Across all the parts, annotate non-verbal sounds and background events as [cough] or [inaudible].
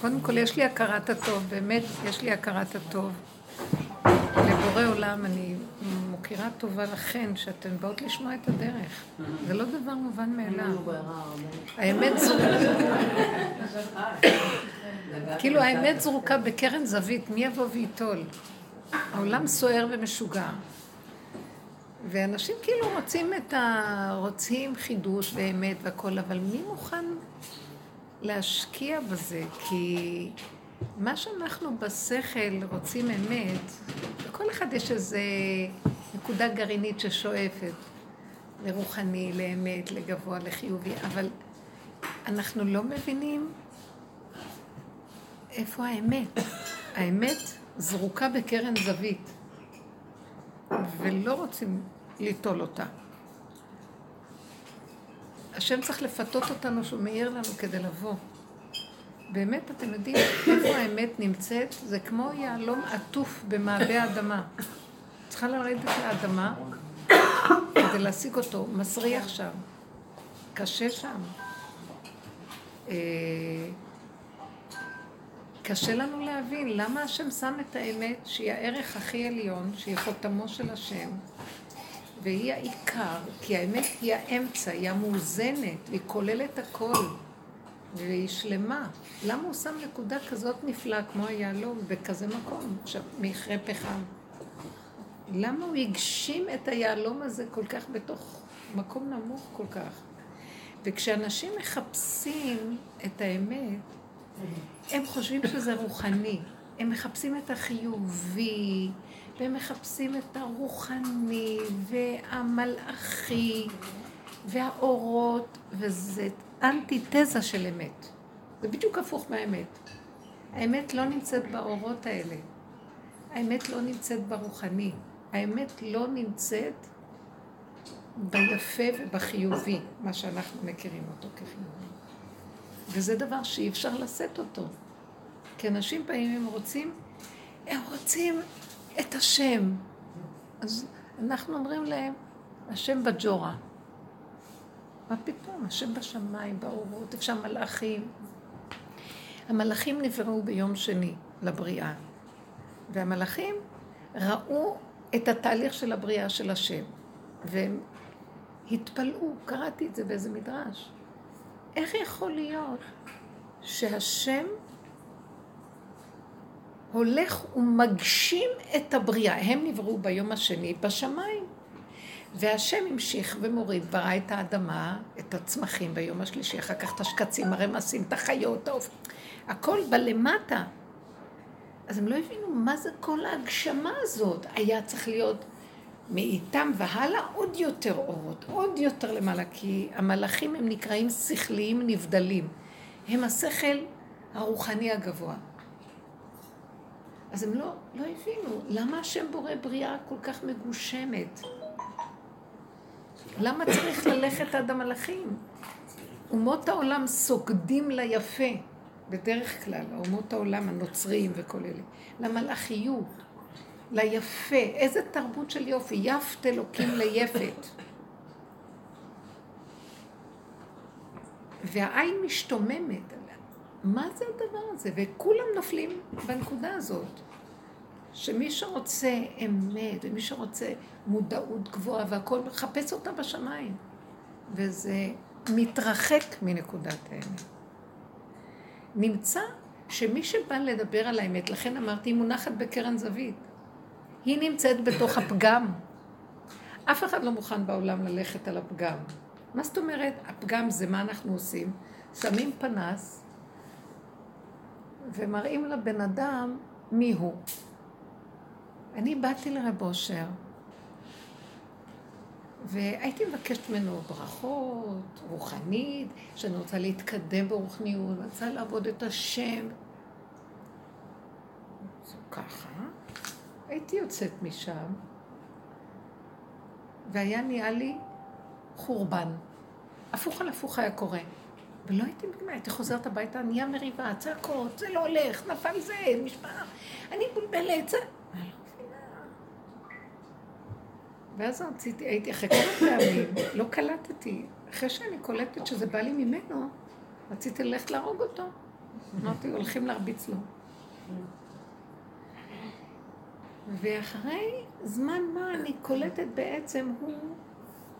קודם כל, יש לי הכרת הטוב, באמת, יש לי הכרת הטוב. לבורא עולם, אני מוקירה טובה לכן, שאתן באות לשמוע את הדרך. זה לא דבר מובן מאליו. האמת זרוקה, כאילו האמת זרוקה בקרן זווית, מי יבוא וייטול? העולם סוער ומשוגע. ואנשים כאילו רוצים את ה... רוצים חידוש ואמת והכל, אבל מי מוכן להשקיע בזה? כי מה שאנחנו בשכל רוצים אמת, לכל אחד יש איזו נקודה גרעינית ששואפת לרוחני, לאמת, לגבוה, לחיובי, אבל אנחנו לא מבינים איפה האמת. האמת זרוקה בקרן זווית, ולא רוצים ליטול אותה. השם צריך לפתות אותנו שהוא מאיר לנו כדי לבוא. באמת, אתם יודעים איפה האמת נמצאת? זה כמו יהלום עטוף במעבה האדמה. צריכה לרדת לאדמה כדי להשיג אותו, מסריח שם, קשה שם. אה, קשה לנו להבין למה השם שם את האמת, שהיא הערך הכי עליון, שהיא חותמו של השם, והיא העיקר, כי האמת היא האמצע, היא המאוזנת, והיא כוללת הכל. והיא שלמה. למה הוא שם נקודה כזאת נפלאה כמו היהלום בכזה מקום, מכרה פחם? למה הוא הגשים את היהלום הזה כל כך בתוך מקום נמוך כל כך? וכשאנשים מחפשים את האמת, הם חושבים שזה רוחני. הם מחפשים את החיובי, והם מחפשים את הרוחני, והמלאכי, והאורות, וזה אנטיתזה של אמת. זה בדיוק הפוך מהאמת. האמת לא נמצאת באורות האלה. האמת לא נמצאת ברוחני. האמת לא נמצאת ביפה ובחיובי, מה שאנחנו מכירים אותו כחיובי. וזה דבר שאי אפשר לשאת אותו. כי אנשים באים, הם רוצים, הם רוצים את השם. אז אנחנו אומרים להם, השם בג'ורה. מה פתאום? השם בשמיים, באורות, אפשר מלאכים. המלאכים נבראו ביום שני לבריאה, והמלאכים ראו את התהליך של הבריאה של השם, והם התפלאו, קראתי את זה באיזה מדרש. איך יכול להיות שהשם הולך ומגשים את הבריאה? הם נבראו ביום השני בשמיים. והשם המשיך ומוריד, ברא את האדמה, את הצמחים ביום השלישי, אחר כך את השקצים, הרמסים, את החיות, האופ... הכל בלמטה. אז הם לא הבינו מה זה כל ההגשמה הזאת. היה צריך להיות מאיתם והלאה עוד יותר אורות, עוד יותר למעלה, כי המלאכים הם נקראים שכליים נבדלים. הם השכל הרוחני הגבוה. אז הם לא, לא הבינו, למה השם בורא בריאה כל כך מגושמת? למה צריך ללכת עד המלאכים? אומות העולם סוגדים ליפה, בדרך כלל, אומות העולם הנוצריים וכל אלה, למלאכיות, ליפה. איזה תרבות של יופי, יפת אלוקים ליפת. והעין משתוממת. מה זה הדבר הזה? וכולם נופלים בנקודה הזאת. שמי שרוצה אמת, ומי שרוצה מודעות גבוהה והכול, מחפש אותה בשמיים. וזה מתרחק מנקודת האמת. נמצא שמי שבא לדבר על האמת, לכן אמרתי, היא מונחת בקרן זווית. היא נמצאת בתוך הפגם. אף אחד לא מוכן בעולם ללכת על הפגם. מה זאת אומרת? הפגם זה מה אנחנו עושים? שמים פנס ומראים לבן אדם מי הוא. אני באתי לרב אושר, והייתי מבקשת ממנו ברכות, רוחנית, שאני רוצה להתקדם ברוחניות, רוצה לעבוד את השם. ככה. הייתי יוצאת משם, והיה נהיה לי חורבן. הפוך על הפוך היה קורה. ולא הייתי מבינה, הייתי חוזרת הביתה, נהיה מריבה, צעקות, זה לא הולך, נפל זה, משפחה, אני מבולבלת, זה... ואז רציתי, הייתי אחרי כמה פעמים, לא קלטתי. אחרי שאני קולטת שזה בא לי ממנו, רציתי ללכת להרוג אותו. אמרתי, הולכים להרביץ לו. ואחרי זמן מה אני קולטת בעצם, הוא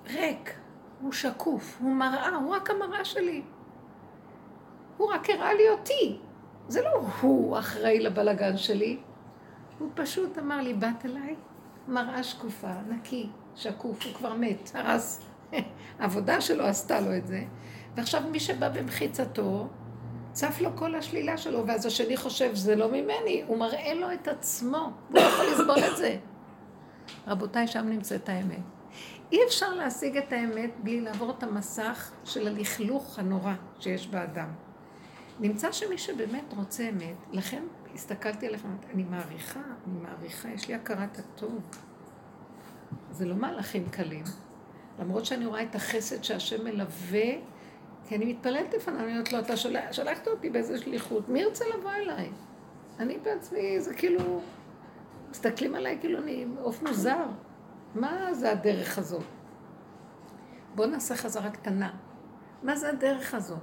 ריק, הוא שקוף, הוא מראה, הוא רק המראה שלי. הוא רק הראה לי אותי. זה לא הוא אחראי לבלגן שלי. הוא פשוט אמר לי, באת אליי, מראה שקופה, נקי, שקוף, הוא כבר מת, הרס. [laughs] העבודה שלו עשתה לו את זה. ועכשיו מי שבא במחיצתו, צף לו כל השלילה שלו, ואז השני חושב, זה לא ממני, הוא מראה לו את עצמו, הוא לא יכול לסבול את זה. רבותיי, שם נמצאת האמת. אי אפשר להשיג את האמת בלי לעבור את המסך של הלכלוך הנורא שיש באדם. נמצא שמי שבאמת רוצה אמת, לכן הסתכלתי עליכם, אני מעריכה, אני מעריכה, יש לי הכרת הטוב. זה לא מהלכים קלים. למרות שאני רואה את החסד שהשם מלווה, כי אני מתפללת לפניו, אני אומרת לו, אתה שולח, שלחת אותי באיזה שליחות, מי ירצה לבוא אליי? אני בעצמי, זה כאילו, מסתכלים עליי כאילו אני עוף מוזר. מה זה הדרך הזאת? בואו נעשה חזרה קטנה. מה זה הדרך הזאת?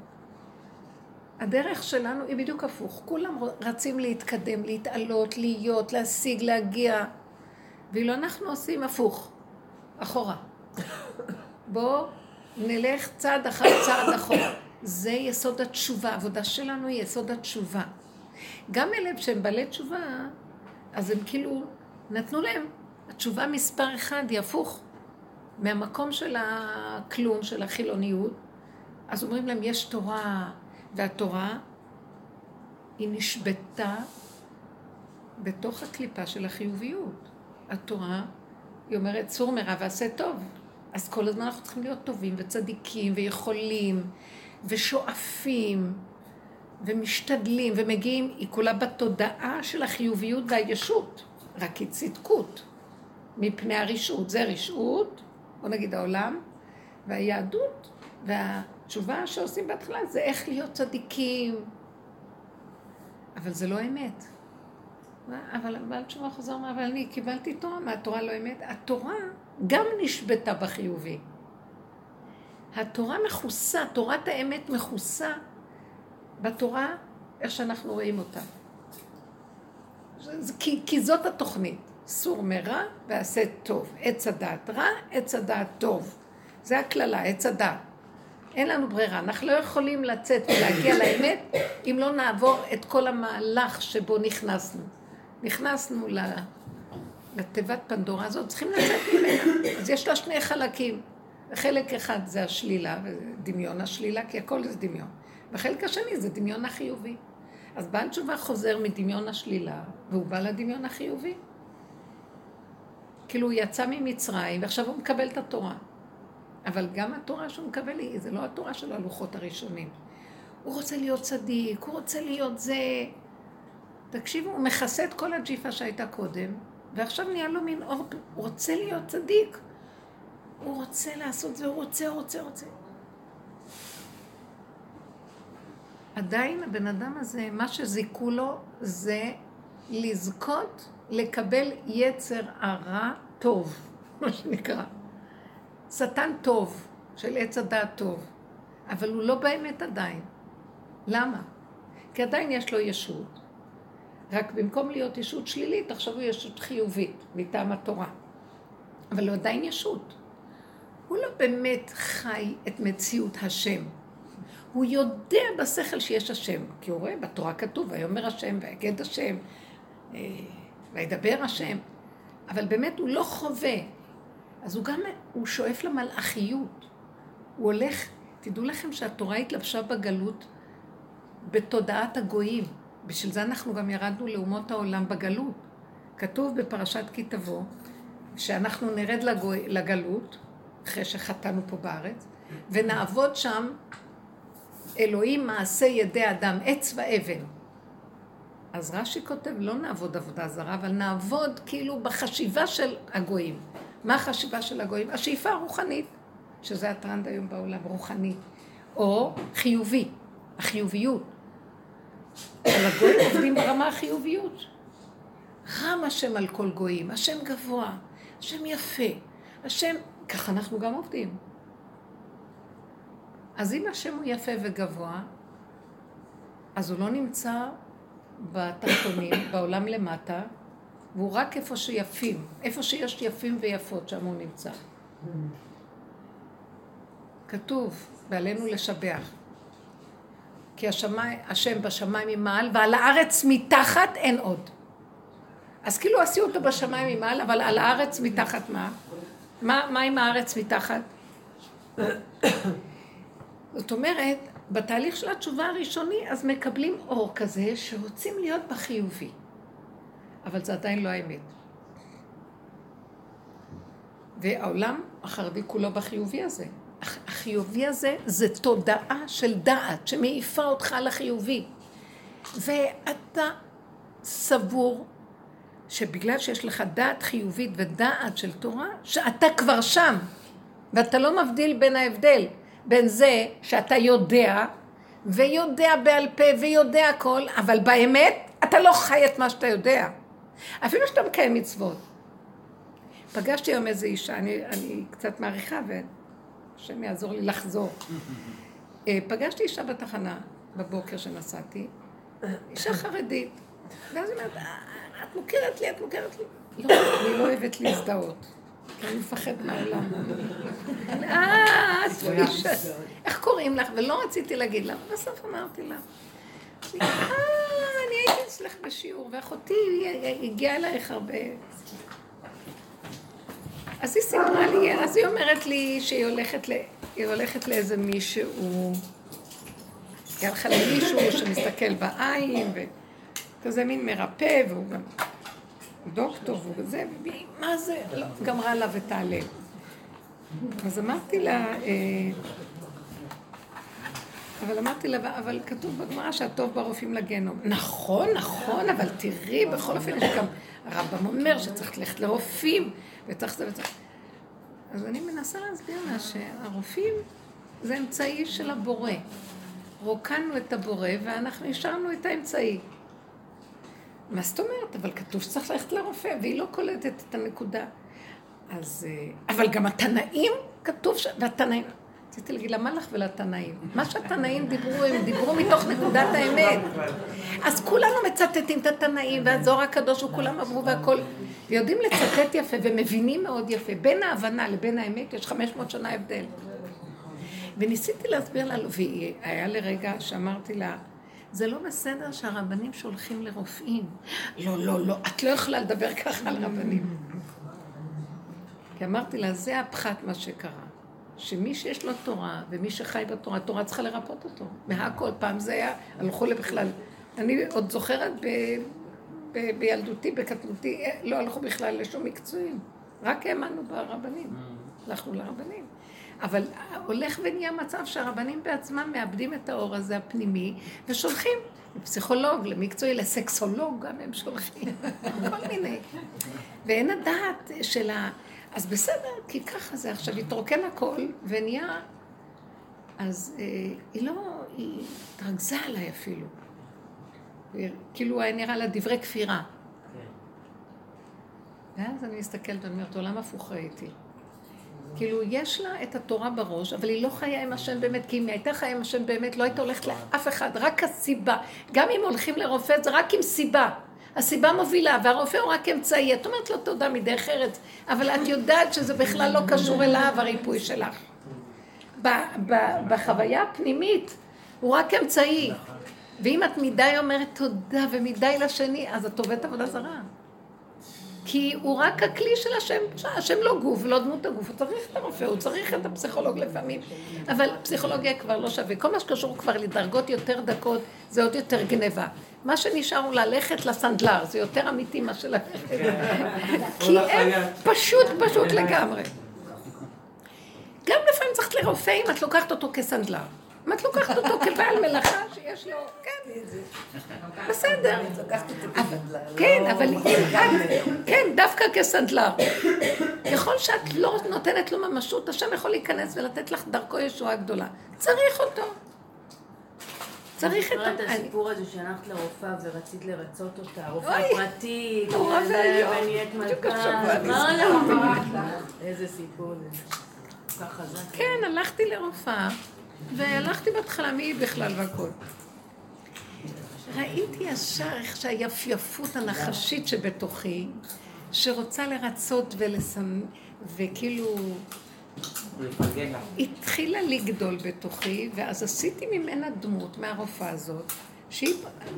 הדרך שלנו היא בדיוק הפוך. כולם רצים להתקדם, להתעלות, להיות, להשיג, להגיע. ואילו אנחנו עושים הפוך, אחורה. בואו נלך צעד אחר צעד אחורה. זה יסוד התשובה, העבודה שלנו היא יסוד התשובה. גם אלה שהם בעלי תשובה, אז הם כאילו נתנו להם, התשובה מספר אחד היא הפוך. מהמקום של הכלום, של החילוניות, אז אומרים להם, יש תורה, והתורה היא נשבתה בתוך הקליפה של החיוביות. התורה, היא אומרת, צור מרע ועשה טוב. אז כל הזמן אנחנו צריכים להיות טובים וצדיקים ויכולים ושואפים ומשתדלים ומגיעים, היא כולה בתודעה של החיוביות והישות, רק היא צדקות מפני הרשעות. זה רשעות, בוא נגיד העולם, והיהדות והתשובה שעושים בהתחלה זה איך להיות צדיקים. אבל זה לא אמת. אבל בעל תשובה חוזר ואומר, אבל אני קיבלתי תורה, מה התורה לא אמת? התורה גם נשבתה בחיובי. התורה מכוסה, תורת האמת מכוסה בתורה, איך שאנחנו רואים אותה. כי, כי זאת התוכנית. סור מרע ועשה טוב. עץ הדעת רע, עץ הדעת טוב. זה הקללה, עץ הדעת. אין לנו ברירה. אנחנו לא יכולים לצאת ולהגיע לאמת אם לא נעבור את כל המהלך שבו נכנסנו. נכנסנו לתיבת פנדורה הזאת, צריכים לצאת ממנה. אז יש לה שני חלקים. חלק אחד זה השלילה, דמיון השלילה, כי הכל זה דמיון. והחלק השני זה דמיון החיובי. אז בעל תשובה חוזר מדמיון השלילה, והוא בא לדמיון החיובי. כאילו הוא יצא ממצרים, ועכשיו הוא מקבל את התורה. אבל גם התורה שהוא מקבל היא, זה לא התורה של הלוחות הראשונים. הוא רוצה להיות צדיק, הוא רוצה להיות זה. תקשיבו, הוא מכסה את כל הג'יפה שהייתה קודם, ועכשיו נהיה לו מין אור, הוא רוצה להיות צדיק. הוא רוצה לעשות זה, הוא רוצה, רוצה, רוצה. עדיין הבן אדם הזה, מה שזיכו לו זה לזכות לקבל יצר הרע טוב, מה שנקרא. שטן טוב, של עץ הדעת טוב, אבל הוא לא באמת עדיין. למה? כי עדיין יש לו ישות. רק במקום להיות ישות שלילית, עכשיו הוא ישות חיובית, מטעם התורה. אבל הוא עדיין ישות. הוא לא באמת חי את מציאות השם. הוא יודע בשכל שיש השם, כי הוא רואה בתורה כתוב, ויאמר השם, ויגד השם, אה, וידבר השם, אבל באמת הוא לא חווה. אז הוא גם, הוא שואף למלאכיות. הוא הולך, תדעו לכם שהתורה התלבשה בגלות בתודעת הגויים. בשביל זה אנחנו גם ירדנו לאומות העולם בגלות. כתוב בפרשת כי תבוא, שאנחנו נרד לגוי, לגלות, אחרי שחטאנו פה בארץ, ונעבוד שם אלוהים מעשה ידי אדם, עץ ואבן. אז רש"י כותב, לא נעבוד עבודה זרה, אבל נעבוד כאילו בחשיבה של הגויים. מה החשיבה של הגויים? השאיפה הרוחנית, שזה הטרנד היום בעולם, רוחני, או חיובי, החיוביות. אבל הגויים עובדים ברמה החיוביות. רם השם על כל גויים, השם גבוה, השם יפה, השם, ככה אנחנו גם עובדים. אז אם השם הוא יפה וגבוה, אז הוא לא נמצא בתחתונים, בעולם למטה, והוא רק איפה שיפים, איפה שיש יפים ויפות, שם הוא נמצא. כתוב, ועלינו לשבח. כי השמי, השם בשמיים ממעל, ועל הארץ מתחת אין עוד. אז כאילו עשו אותו בשמיים ממעל, אבל על הארץ מתחת מה? מה, מה עם הארץ מתחת? זאת אומרת, בתהליך של התשובה הראשוני, אז מקבלים אור כזה שרוצים להיות בחיובי. אבל זה עדיין לא האמת. והעולם החרדי כולו בחיובי הזה. החיובי הזה זה תודעה של דעת שמעיפה אותך לחיובי. ואתה סבור שבגלל שיש לך דעת חיובית ודעת של תורה, שאתה כבר שם, ואתה לא מבדיל בין ההבדל בין זה שאתה יודע, ויודע בעל פה ויודע הכל, אבל באמת אתה לא חי את מה שאתה יודע. אפילו שאתה מקיים מצוות. פגשתי היום איזו אישה, אני, אני קצת מעריכה והשם יעזור לי לחזור. אה, פגשתי אישה בתחנה בבוקר שנסעתי, אישה חרדית, ואז היא אומרת, אה, את מוכרת לי, את מוכרת לי. לא, אני לא אוהבת להזדהות, כי אני מפחד מהעולם. אה, איך קוראים לך? ולא רציתי להגיד לה, בסוף אמרתי לה. אה, אני הייתי אצלך בשיעור, ואחותי הגיעה אלייך הרבה. אז היא סיפרה לי, אז היא אומרת לי שהיא הולכת, ל, הולכת לאיזה מישהו, היא הלכה למישהו שמסתכל בעין, וכזה מין מרפא, והוא גם דוקטור, והוא זה, מה זה, לא, גמרה לה ותעלה. אז אמרתי לה, אה, אבל אמרתי לה, אבל כתוב בגמרא שהטוב ברופאים לגנום. נכון, נכון, אבל תראי, בכל אופן יש גם, הרמב"ם אומר שצריך ללכת לרופאים, וצריך זה וצריך... אז אני מנסה להסביר לה שהרופאים זה אמצעי של הבורא. רוקנו את הבורא ואנחנו השארנו את האמצעי. מה זאת אומרת? אבל כתוב שצריך ללכת לרופא, והיא לא קולטת את הנקודה. אז... אה, אבל גם התנאים, כתוב ש... והתנאים... רציתי להגיד למה לך ולתנאים. מה שהתנאים דיברו, הם דיברו מתוך נקודת האמת. אז כולנו מצטטים את התנאים, והזוהר הקדוש וכולם עברו והכל. ויודעים לצטט יפה ומבינים מאוד יפה. בין ההבנה לבין האמת יש 500 שנה הבדל. וניסיתי להסביר לה, והיה לרגע שאמרתי לה, זה לא בסדר שהרבנים שולחים לרופאים. לא, לא, לא, את לא יכולה לדבר ככה על רבנים. כי אמרתי לה, זה הפחת מה שקרה. שמי שיש לו תורה, ומי שחי בתורה, התורה צריכה לרפות אותו. מהכל, פעם זה היה, הלכו לבכלל. אני עוד זוכרת ב, ב, בילדותי, בקטנותי, אה, לא הלכו בכלל לשום מקצועים. רק האמנו ברבנים. Mm. הלכנו לרבנים. אבל הולך ונהיה מצב שהרבנים בעצמם מאבדים את האור הזה הפנימי, ושולחים לפסיכולוג, למקצועי, לסקסולוג גם הם שולחים, [laughs] כל מיני. ואין הדעת של ה... אז בסדר, כי ככה זה עכשיו, התרוקן הכל ונהיה... אז אה, היא לא, היא התרכזה עליי אפילו. כאילו היה נראה לה דברי כפירה. ואז אני מסתכלת ואני אומרת, עולם הפוך ראיתי. כאילו, יש לה את התורה בראש, אבל היא לא חיה עם השם באמת, כי אם היא הייתה חיה עם השם באמת, לא הייתה הולכת לאף אחד, רק הסיבה. גם אם הולכים לרופא, זה רק עם סיבה. הסיבה מובילה, והרופא הוא רק אמצעי. את אומרת לו תודה מדרך ארץ, אבל את יודעת שזה בכלל לא קשור אליו, הריפוי שלך. בחוויה הפנימית, הוא רק אמצעי. ואם את מדי אומרת תודה ומדי לשני, אז את עובדת עבודה זרה. כי הוא רק הכלי של השם, השם לא גוף, לא דמות הגוף, הוא צריך את הרופא, הוא צריך את הפסיכולוג לפעמים. אבל פסיכולוגיה כבר לא שווה. כל מה שקשור כבר לדרגות יותר דקות, זה עוד יותר גניבה. מה שנשאר הוא ללכת לסנדלר, זה יותר אמיתי מה שללכת. כי הם פשוט, פשוט לגמרי. גם לפעמים צריך לרופא אם את לוקחת אותו כסנדלר. אם את לוקחת אותו כבעל מלאכה שיש לו, כן, בסדר. כן, אבל אם את, כן, דווקא כסנדלר. ככל שאת לא נותנת לו ממשות, השם יכול להיכנס ולתת לך דרכו ישועה גדולה. צריך אותו. צריך את... את הסיפור הזה שהלכת לרופאה ורצית לרצות אותה, רופאה פרטית, ונהיית מלכה. איזה סיפור זה. כן, הלכתי לרופאה. והלכתי בהתחלה, מי בכלל והכל. ראיתי ישר איך שהיפייפות הנחשית שבתוכי, שרוצה לרצות ולסמ... וכאילו... התחילה לגדול בתוכי, ואז עשיתי ממנה דמות, מהרופאה הזאת, שהיא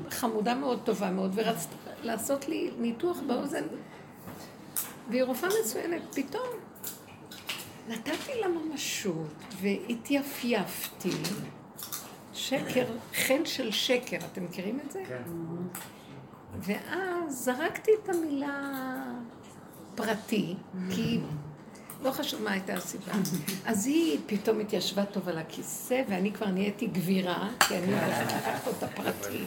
חמודה מאוד, טובה מאוד, ורצתה לעשות לי ניתוח באוזן, והיא רופאה מצוינת. פתאום נתתי לה ממשות, והתייפייפתי. שקר, חן של שקר, אתם מכירים את זה? כן. ואז זרקתי את המילה פרטי, כי לא חשוב מה הייתה הסיבה. אז היא פתאום התיישבה טוב על הכיסא, ואני כבר נהייתי גבירה, כי אני לקחת אותה פרטי.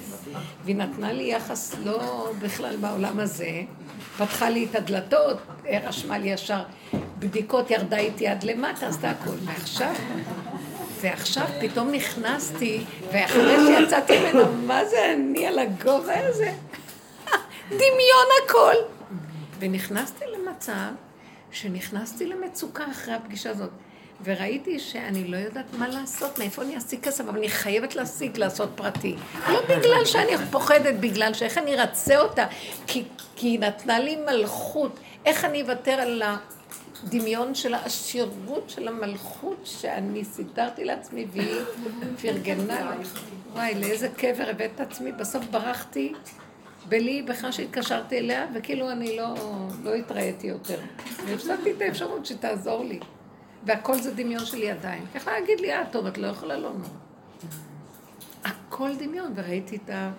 והיא נתנה לי יחס לא בכלל בעולם הזה, פתחה לי את הדלתות, רשמה לי ישר בדיקות, ירדה איתי עד למטה, עשתה הכול. ועכשיו, ועכשיו פתאום נכנסתי, ואחרי שיצאתי ממנו, מה זה אני על הגובה הזה? [laughs] דמיון הכל. ונכנסתי למצב שנכנסתי למצוקה אחרי הפגישה הזאת, וראיתי שאני לא יודעת מה לעשות, מאיפה אני אשיג כסף, אבל אני חייבת להשיג, לעשות פרטי. לא [laughs] בגלל שאני פוחדת, בגלל שאיך אני ארצה אותה, כי, כי היא נתנה לי מלכות, איך אני אוותר על הדמיון של העשירות של המלכות שאני סידרתי לעצמי והיא פרגנה. [laughs] וואי, לאיזה קבר הבאת את עצמי, בסוף ברחתי בלי בכלל שהתקשרתי אליה, וכאילו אני לא, לא התראיתי יותר. והפסדתי את האפשרות שתעזור לי. והכל זה דמיון שלי עדיין. ככה להגיד לי, אה, טוב, את לא יכולה לא נו. הכל דמיון, וראיתי את ה...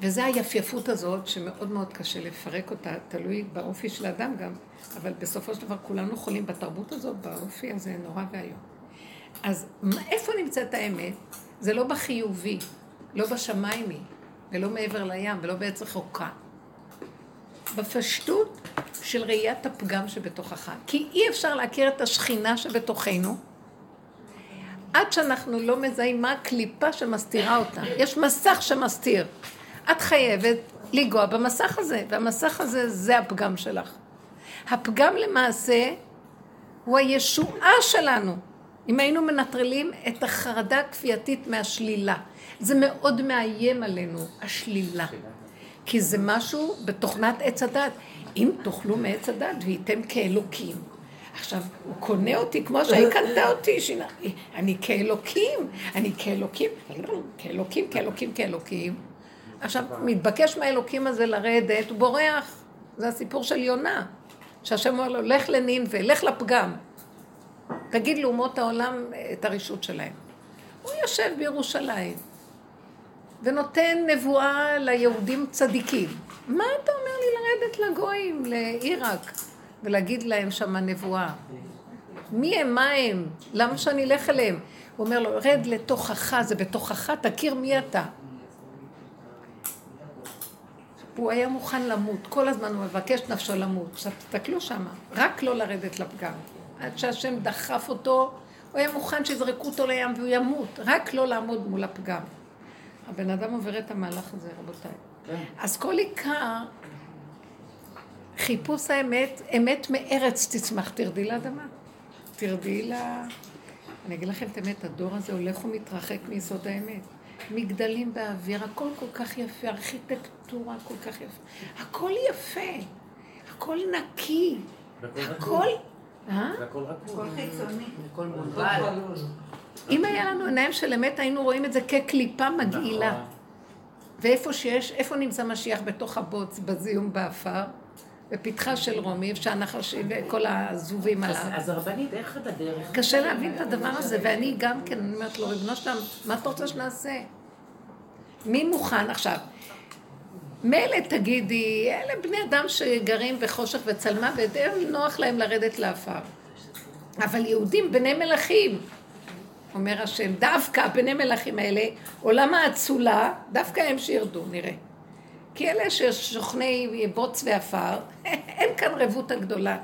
וזה היפייפות הזאת, שמאוד מאוד קשה לפרק אותה, תלוי באופי של האדם גם, אבל בסופו של דבר כולנו חולים בתרבות הזאת, באופי הזה נורא ואיום. אז איפה נמצאת האמת? זה לא בחיובי, לא בשמיימי, ולא מעבר לים, ולא בעץ רחוקה. בפשטות של ראיית הפגם שבתוכך. כי אי אפשר להכיר את השכינה שבתוכנו עד שאנחנו לא מזהים מה הקליפה שמסתירה אותה. יש מסך שמסתיר. את חייבת לנגוע במסך הזה, והמסך הזה זה הפגם שלך. הפגם למעשה הוא הישועה שלנו. אם היינו מנטרלים את החרדה הכפייתית מהשלילה. זה מאוד מאיים עלינו, השלילה. כי זה משהו בתוכנת עץ הדת. אם תאכלו מעץ הדת וייתם כאלוקים. עכשיו, הוא קונה אותי כמו שהיא קנתה אותי, שינה. אני כאלוקים, אני כאלוקים, כאלוקים, כאלוקים, כאלוקים. עכשיו, מתבקש מהאלוקים הזה לרדת, הוא בורח. זה הסיפור של יונה. שהשם אומר לו, לך לנינווה, לך לפגם. תגיד לאומות העולם את הרשות שלהם. הוא יושב בירושלים. ונותן נבואה ליהודים צדיקים. מה אתה אומר לי לרדת לגויים, לעיראק, ולהגיד להם שמה נבואה? מי הם, מה הם? למה שאני אלך אליהם? הוא אומר לו, רד לתוכך, זה בתוכך, תכיר מי אתה. הוא היה מוכן למות, כל הזמן הוא מבקש נפשו למות. עכשיו תסתכלו שמה, רק לא לרדת לפגם. עד שהשם דחף אותו, הוא היה מוכן שיזרקו אותו לים והוא ימות, רק לא לעמוד מול הפגם. הבן אדם עובר את המהלך הזה, רבותיי. כן. אז כל עיקר, חיפוש האמת, אמת מארץ תצמח, תרדי לאדמה. תרדי ל... אני אגיד לכם את האמת, הדור הזה הולך ומתרחק מיסוד האמת. מגדלים באוויר, הכל כל כך יפה, ארכיטקטורה כל כך יפה. הכל יפה, הכל נקי, הכל... אה? הכל חיצוני. הכל מונבל. אם היה לנו עיניים של אמת, היינו רואים את זה כקליפה מגעילה. נכון. ואיפה שיש, איפה נמצא משיח בתוך הבוץ, בזיהום באפר? בפתחה של רומי, איפה שהנחשים וכל הזובים עליו. אז הרבנית, איך את הדרך? קשה להבין את הדבר הזה, ואני גם כן, אני אומרת לו, ריבונו שלם, מה אתה רוצה שנעשה? מי מוכן עכשיו? מילא תגידי, אלה בני אדם שגרים בחושך וצלמוות, ודי נוח להם לרדת לעפר. אבל יהודים בני מלכים, אומר השם, דווקא בני מלכים האלה, עולם האצולה, דווקא הם שירדו, נראה. כי אלה ששוכני בוץ ועפר, [laughs] אין כאן רבות הגדולה.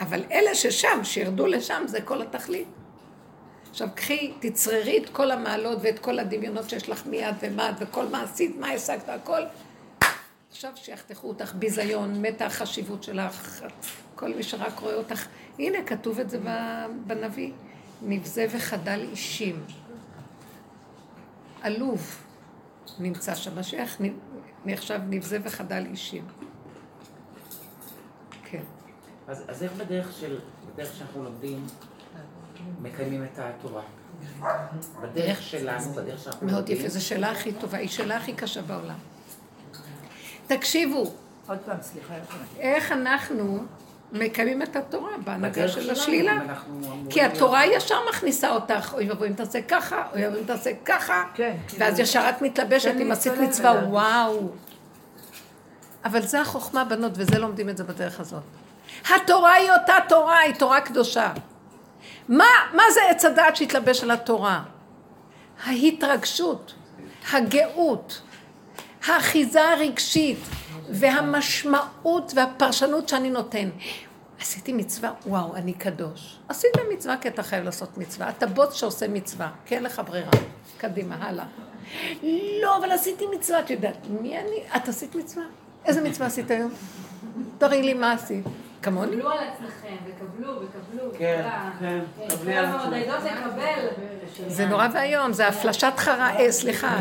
אבל אלה ששם, שירדו לשם, זה כל התכלית. עכשיו קחי, תצררי את כל המעלות ואת כל הדמיונות שיש לך מיד ומד וכל מה עשית, מה השגת, הכל. עכשיו שיחתכו אותך ביזיון, מתה החשיבות שלך, כל מי שרק רואה אותך. הנה, כתוב את זה בנביא. נבזה וחדל אישים. עלוב. נמצא שם. משיח נחשב נבזה וחדל אישים. כן. אז, אז איך בדרך של, בדרך שאנחנו לומדים, מקיימים את התורה? בדרך שלנו, בדרך שאנחנו לומדים. מאוד יפה, זו שאלה הכי טובה, היא שאלה הכי קשה בעולם. תקשיבו. עוד פעם, סליחה. איך אנחנו מקיימים את התורה בהנהגה של השלילה. כי התורה ישר מכניסה אותך, אוי ואבוי אם תעשה ככה, אוי ואבוי אם תעשה ככה, כן, ואז כאילו- ישר את מתלבשת עם עשית מצווה, וואו. אבל זה החוכמה בנות, וזה לומדים את זה בדרך הזאת. התורה היא אותה תורה, היא תורה קדושה. מה, מה זה עץ הדעת שהתלבש על התורה? ההתרגשות, הגאות, האחיזה הרגשית, והמשמעות והפרשנות שאני נותן. עשיתי מצווה, וואו, אני קדוש. עשית מצווה כי אתה חייב לעשות מצווה. אתה בוט שעושה מצווה, כי אין לך ברירה. קדימה, הלאה. לא, אבל עשיתי מצווה, את יודעת, מי אני? את עשית מצווה? איזה מצווה עשית היום? תראי לי מה עשית. כמוני? קבלו על עצמכם, וקבלו, וקבלו. כן, כן, קבלי על עצמכם. זה נורא ואיום, זה הפלשת חרה, אה, סליחה.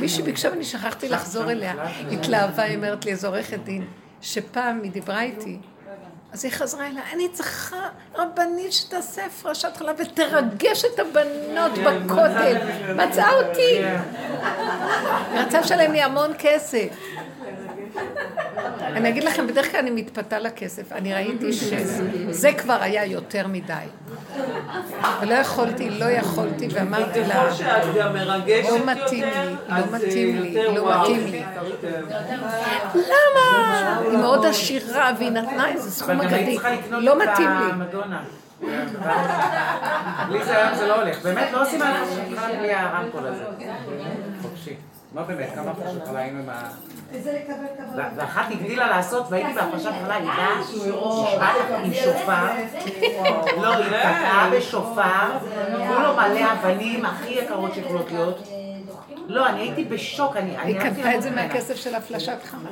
מישהי ביקשה ואני שכחתי לחזור אליה. התלהבה, היא אומרת לי, איזו עורכת דין, שפעם היא דיברה איתי. אז היא חזרה אליה, אני צריכה רבנית שתעשה הפרשת חלב ותרגש את הבנות בכותל. מצאה אותי. רצה לשלם לי המון כסף. אני אגיד לכם, בדרך כלל אני מתפתה לכסף. אני ראיתי שזה כבר היה יותר מדי. ולא יכולתי, לא יכולתי, ואמרתי לה, לא מתאים לי, לא מתאים לי, לא מתאים לי. למה? היא מאוד עשירה, והיא נתנה איזה סכום אגדי. לא מתאים לי. בלי זה היום זה לא הולך. באמת, לא עושים על בלי הרמקול הזה. חופשי. לא באמת, כמה חלה היינו עם ה... ואחת הגדילה לעשות, והייתי בהפרשת חלה, היא באה עם שופר, לא, היא תקעה בשופר, כולו מלא אבנים הכי יקרות שיכולות להיות. לא, אני הייתי בשוק, אני... היא קנתה את זה מהכסף של הפלשת חמה.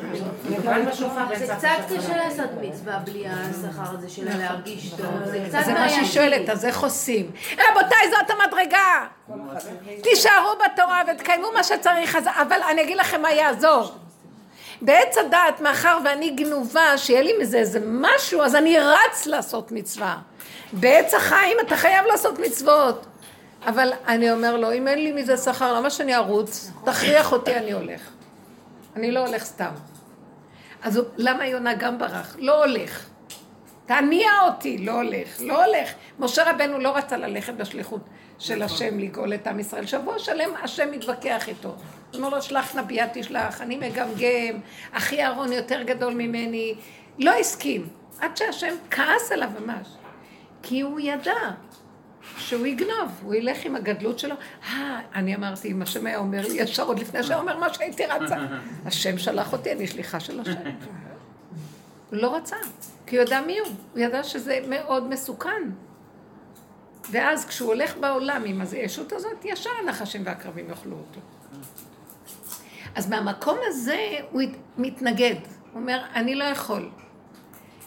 זה קצת קשה לעשות מצווה בלי השכר הזה של להרגיש טוב. זה קצת זה מה שהיא שואלת, אז איך עושים? רבותיי, זאת המדרגה! תישארו בתורה ותקיימו מה שצריך, אבל אני אגיד לכם מה יעזור. בעץ הדעת, מאחר ואני גנובה, שיהיה לי מזה איזה משהו, אז אני רץ לעשות מצווה. בעץ החיים אתה חייב לעשות מצוות. אבל אני אומר לו, אם אין לי מזה שכר, למה שאני ארוץ? תכריח אותי, אני הולך. אני לא הולך סתם. אז למה יונה גם ברח? לא הולך. תניע אותי, לא הולך, לא הולך. משה רבנו לא רצה ללכת בשליחות של השם לגאול את עם ישראל. שבוע שלם השם מתווכח איתו. הוא אומר לו, שלח נביאה תשלח, אני מגמגם, אחי אהרון יותר גדול ממני. לא הסכים, עד שהשם כעס עליו ממש. כי הוא ידע שהוא יגנוב, הוא ילך עם הגדלות שלו. אה, אני אמרתי, אם השם היה אומר לי ישר עוד לפני שהוא אומר מה שהייתי רצה. השם שלח אותי, אני שליחה של השם. הוא לא רצה, כי הוא ידע מי הוא. הוא ידע שזה מאוד מסוכן. ואז כשהוא הולך בעולם עם הישות הזאת, ישר הנחשים והקרבים יאכלו אותו. אז מהמקום הזה הוא מתנגד. הוא אומר, אני לא יכול.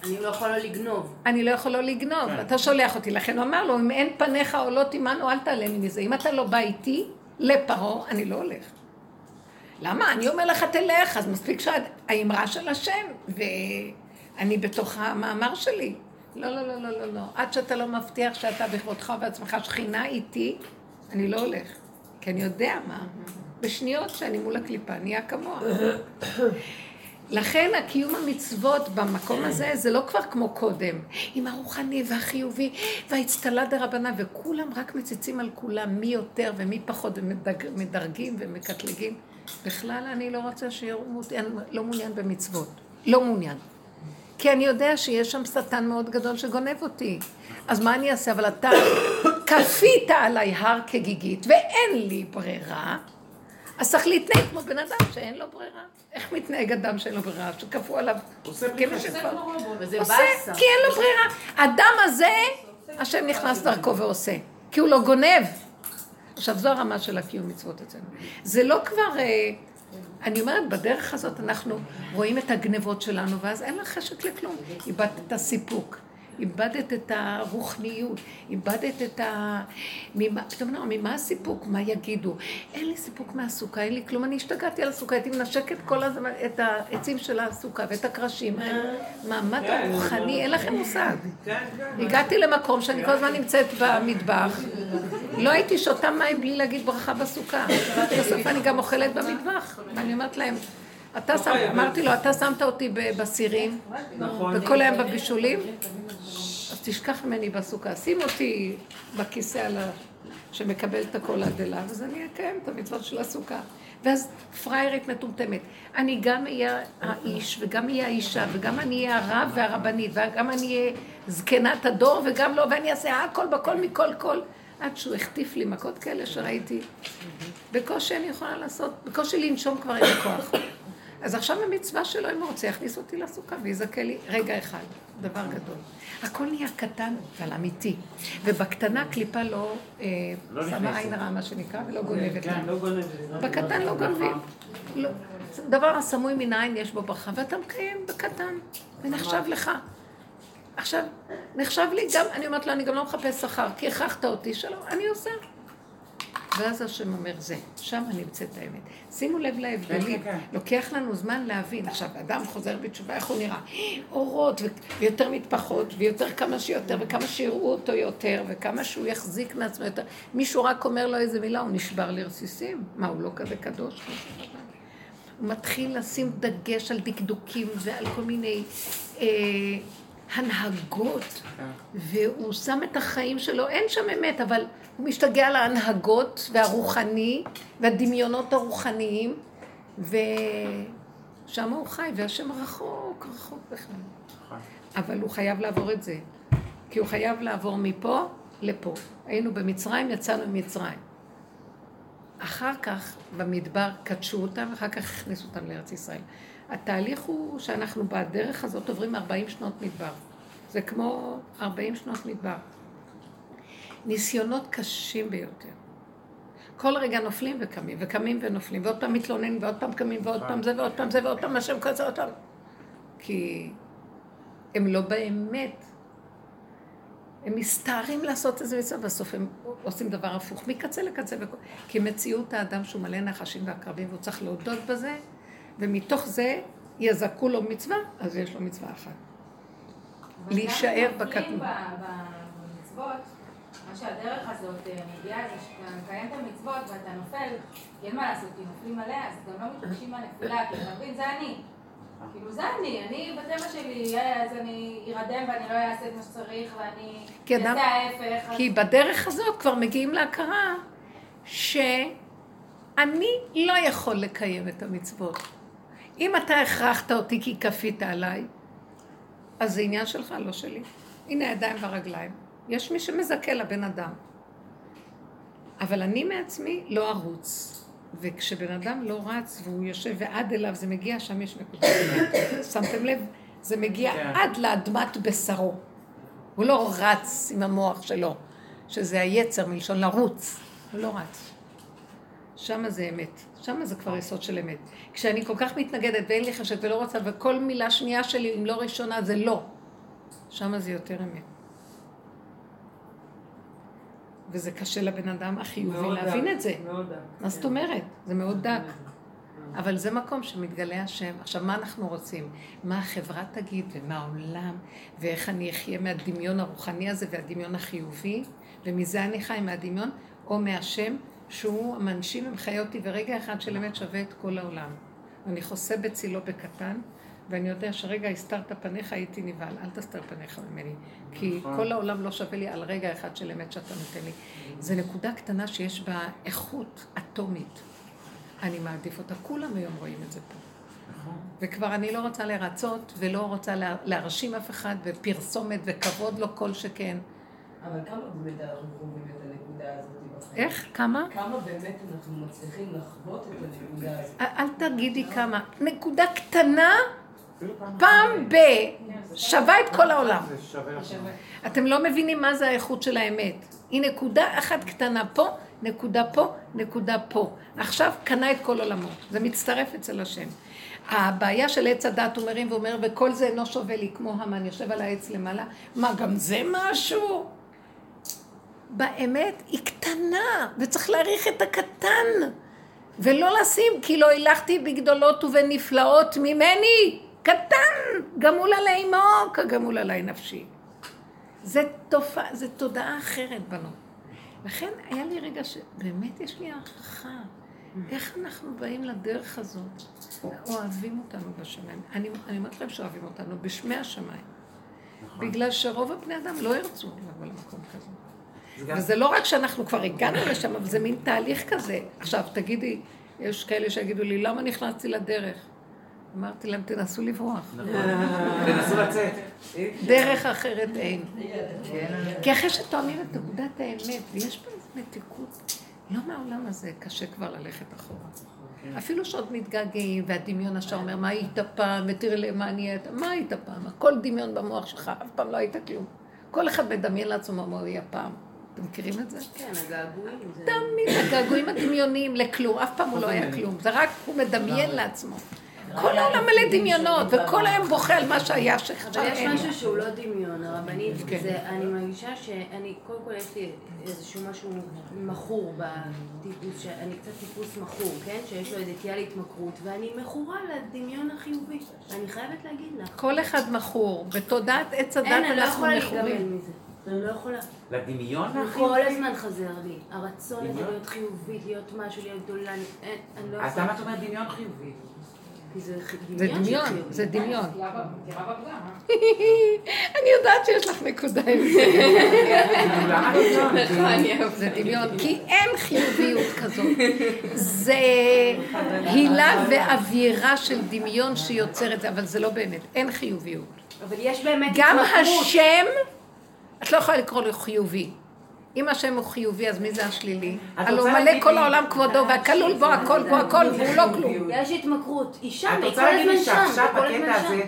אני לא יכול לא לגנוב. אני לא יכול לא לגנוב, כן. אתה שולח אותי. לכן הוא אמר לו, אם אין פניך עולות עמנו, אל תעלה לי מזה. אם אתה לא בא איתי לפרעה, אני לא הולך. למה? אני אומר לך, תלך, אז מספיק שהאמרה של השם, ואני בתוך המאמר שלי. לא, לא, לא, לא, לא, לא. עד שאתה לא מבטיח שאתה בכבודך ובעצמך שכינה איתי, אני לא הולך. כי אני יודע מה. בשניות שאני מול הקליפה נהיה כמוה. לכן הקיום המצוות במקום הזה זה לא כבר כמו קודם, עם הרוחני והחיובי והאצטלה דרבנה וכולם רק מציצים על כולם מי יותר ומי פחות ומדרגים ומקטלגים. בכלל אני לא רוצה שיראו, לא מעוניין במצוות, לא מעוניין. כי אני יודע שיש שם שטן מאוד גדול שגונב אותי. אז מה אני אעשה? אבל אתה [coughs] כפית עליי הר כגיגית ואין לי ברירה. אז צריך להתנהג כמו בן אדם שאין לו ברירה. איך מתנהג אדם שאין לו ברירה, שכפו עליו? עושה בלי חשבון. עושה, כי אין לו ברירה. האדם הזה, השם נכנס דרכו ועושה. כי הוא לא גונב. עכשיו, זו הרמה של הקיום מצוות אצלנו. זה לא כבר... אה, אני אומרת, בדרך הזאת אנחנו רואים את הגנבות שלנו, ואז אין לך חשק לכלום. איבדת את הסיפוק. איבדת את הרוחניות, איבדת את ה... ממה, פתאום נאמר, ממה הסיפוק? מה יגידו? אין לי סיפוק מהסוכה, אין לי כלום, אני השתגעתי על הסוכה, הייתי מנשקת כל הזמן את העצים של הסוכה ואת הקרשים. מעמד הרוחני, אין לכם מושג. הגעתי למקום שאני כל הזמן נמצאת במטבח, לא הייתי שותה מים בלי להגיד ברכה בסוכה. בסוף אני גם אוכלת במטבח, ואני אומרת להם, אתה שם, אמרתי לו, אתה שמת אותי בסירים, נכון. וכל היום בבישולים, אז תשכח ממני בסוכה. שים אותי בכיסא על ה... שמקבל את הכל עד אליו, אז אני אקיים את המצוות של הסוכה. ואז פריירית מטומטמת. אני גם אהיה האיש, וגם אהיה האישה, וגם אני אהיה הרב והרבנית, וגם אני אהיה זקנת הדור, וגם לא, ואני אעשה הכל בכל מכל כל. עד שהוא החטיף לי מכות כאלה שראיתי. בקושי אני יכולה לעשות, בקושי לנשום כבר אין לי כוח. אז עכשיו המצווה שלו, אם הוא רוצה, יכניס אותי לסוכה ויזכה לי רגע אחד, דבר גדול. הכל נהיה קטן, אבל אמיתי. ובקטנה קליפה לא, אה, לא שמה עין רעה, מה שנקרא, ולא גונבת כן, לא גונבת. בקטן לא גונבים. לא. דבר הסמוי מן העין יש בו ברכה, ואתה מקיים בקטן, ונחשב לך. עכשיו, נחשב לי גם, אני אומרת לו, אני גם לא מחפש שכר, כי הכרחת אותי, שלום, אני עושה. ואז השם אומר, זה, שם נמצאת האמת. שימו לב להבדלים, כן, כן. לוקח לנו זמן להבין. עכשיו, אדם חוזר בתשובה, איך הוא נראה? אורות, ויותר מטפחות, ויותר כמה שיותר, וכמה שיראו אותו יותר, וכמה שהוא יחזיק מעצמו יותר. מישהו רק אומר לו איזה מילה, הוא נשבר לרסיסים. מה, הוא לא כזה קדוש? הוא מתחיל לשים דגש על דקדוקים ועל כל מיני... אה, הנהגות, והוא שם את החיים שלו, אין שם אמת, אבל הוא משתגע על ההנהגות והרוחני והדמיונות הרוחניים, ושם הוא חי, והשם רחוק, רחוק בכלל. אבל הוא חייב לעבור את זה, כי הוא חייב לעבור מפה לפה. היינו במצרים, יצאנו ממצרים. אחר כך במדבר קדשו אותם, ואחר כך הכניסו אותם לארץ ישראל. התהליך הוא שאנחנו בדרך הזאת עוברים 40 שנות מדבר. זה כמו 40 שנות מדבר. ניסיונות קשים ביותר. כל רגע נופלים וקמים, וקמים ונופלים, ועוד פעם מתלוננים, ועוד פעם קמים, ועוד פעם זה, ועוד פעם זה, ועוד פעם השם כזה, ועוד פעם... כי הם לא באמת, הם מסתערים לעשות איזה מצווה, בסוף הם עושים דבר הפוך, מקצה לקצה, כי מציאות האדם שהוא מלא נחשים ועקרבים, והוא צריך להודות בזה, ומתוך זה יזכו לו מצווה, אז יש לו מצווה אחת. להישאר בקטנות. במצוות, מה שהדרך הזאת אה, מגיעה זה שאתה מקיים את המצוות ואתה נופל, כי אין מה לעשות, כי נופלים עליה, אז גם לא מתרגשים מהנפילה, כי אתה מבין, זה אני. כאילו זה אני, אני בטבע שלי, אז אני ארדם ואני לא אעשה את מה שצריך ואני אעשה ההפך. כי בדרך הזאת כבר מגיעים להכרה שאני לא יכול לקיים את המצוות. אם אתה הכרחת אותי כי כפית עליי, אז זה עניין שלך, לא שלי. הנה הידיים והרגליים. יש מי שמזכה לבן אדם. אבל אני מעצמי לא ארוץ. וכשבן אדם לא רץ והוא יושב ועד אליו זה מגיע, שם יש נקודה. שמתם לב? זה מגיע כן. עד לאדמת בשרו. הוא לא רץ עם המוח שלו, שזה היצר מלשון לרוץ. הוא לא רץ. שם זה אמת. שם זה כבר יסוד של אמת. כשאני כל כך מתנגדת ואין לי חשת ולא רוצה, וכל מילה שנייה שלי, אם לא ראשונה, זה לא. שם זה יותר אמת. וזה קשה לבן אדם החיובי להבין דק, את זה. מאוד דק. מה זאת אומרת? זה מאוד דק. אבל זה מקום שמתגלה השם. עכשיו, מה אנחנו רוצים? מה החברה תגיד, ומה העולם, ואיך אני אחיה מהדמיון הרוחני הזה והדמיון החיובי, ומזה אני חי, מהדמיון, או מהשם, שהוא המנשים ומחיה אותי, ורגע אחד של אמת שווה את כל העולם. אני חוסה בצילו בקטן, ואני יודע שרגע הסתרת פניך הייתי נבהל, אל תסתר פניך ממני. כי נכון. כל העולם לא שווה לי על רגע אחד של אמת שאתה נותן לי. זו נקודה קטנה שיש בה איכות אטומית. אני מעדיף אותה, כולם היום רואים את זה פה. נכון. וכבר אני לא רוצה לרצות ולא רוצה להרשים אף אחד, ופרסומת וכבוד לו כל שכן. אבל כמה באמת אנחנו הזאת? איך? כמה? כמה באמת אנחנו מצליחים לחוות את הנקודה הזאת? אל תגידי כמה. נקודה קטנה, פעם ב... שווה את כל העולם. אתם לא מבינים מה זה האיכות של האמת. היא נקודה אחת קטנה פה, נקודה פה, נקודה פה. עכשיו קנה את כל עולמו. זה מצטרף אצל השם. הבעיה של עץ הדת, הוא מרים ואומר, וכל זה אינו שווה לי כמו המן, יושב על העץ למעלה. מה, גם זה משהו? באמת, היא קטנה, וצריך להעריך את הקטן. ולא לשים, כי לא הילכתי בגדולות ובנפלאות ממני. קטן, גמול עלי עמו, כגמול עלי נפשי. זה תופעה, זה תודעה אחרת בנו. לכן היה לי רגע שבאמת יש לי הערכה. איך אנחנו באים לדרך הזאת? אוהבים אותנו בשמיים. אני, אני אומרת להם שאוהבים אותנו בשמי השמיים. נכון. בגלל שרוב הבני אדם לא ירצו לבוא למקום כזה. וזה לא רק שאנחנו כבר הגענו לשם, אבל זה מין תהליך כזה. עכשיו, תגידי, יש כאלה שיגידו לי, למה נכנסתי לדרך? אמרתי להם, תנסו לברוח. נכון. תנסו לצאת. דרך אחרת אין. כי אחרי שתואמים את נקודת האמת, ויש פה איזו מתיקות, לא מהעולם הזה, קשה כבר ללכת אחורה. כן. אפילו שעוד מתגעגעים, והדמיון השאר אומר, מה היית פעם, ותראה מה נהיית, מה היית פעם? הכל דמיון במוח שלך, אף פעם לא היית כלום. כל אחד מדמיין לעצמו מה הוא יהיה פעם. אתם מכירים את זה? כן, הגעגועים. תמיד הגעגועים הדמיוניים לכלום, אף פעם הוא לא היה כלום, זה רק הוא מדמיין לעצמו. כל העולם מלא דמיונות, וכל היום בוכה על מה שהיה שעכשיו אין. אבל יש משהו שהוא לא דמיון, הרבנית, כן. אני מרגישה שאני, קודם כל יש לי איזשהו משהו מכור בטיפוס, אני קצת טיפוס מכור, כן? שיש לו איזה תיאל התמכרות, ואני מכורה לדמיון החיובי. אני חייבת להגיד לך. כל אחד מכור, בתודעת עץ הדת אנחנו מכורים. אין, אני לא יכולה לא. לדמיון? כל הזמן חזר לי. הרצון הזה להיות חיובית, להיות משהו, להיות גדולה, אני לא יכולה. אז למה את אומרת דמיון חיובי? זה דמיון, זה דמיון. [laughs] אני יודעת שיש לך נקודה עם זה. [laughs] [laughs] זה דמיון, כי אין חיוביות כזאת. זה הילה ואווירה של דמיון שיוצרת זה, אבל זה לא באמת, אין חיוביות. אבל יש באמת גם השם, את לא יכולה לקרוא לו חיובי. אם השם הוא חיובי, אז מי זה השלילי? הלוא מלא כל העולם כבודו, והכלול בו הכל בו הכל, והוא לא כלום. יש התמכרות. שם, היא כל הזמן שם. את רוצה להגיד לי שעכשיו בקטע הזה...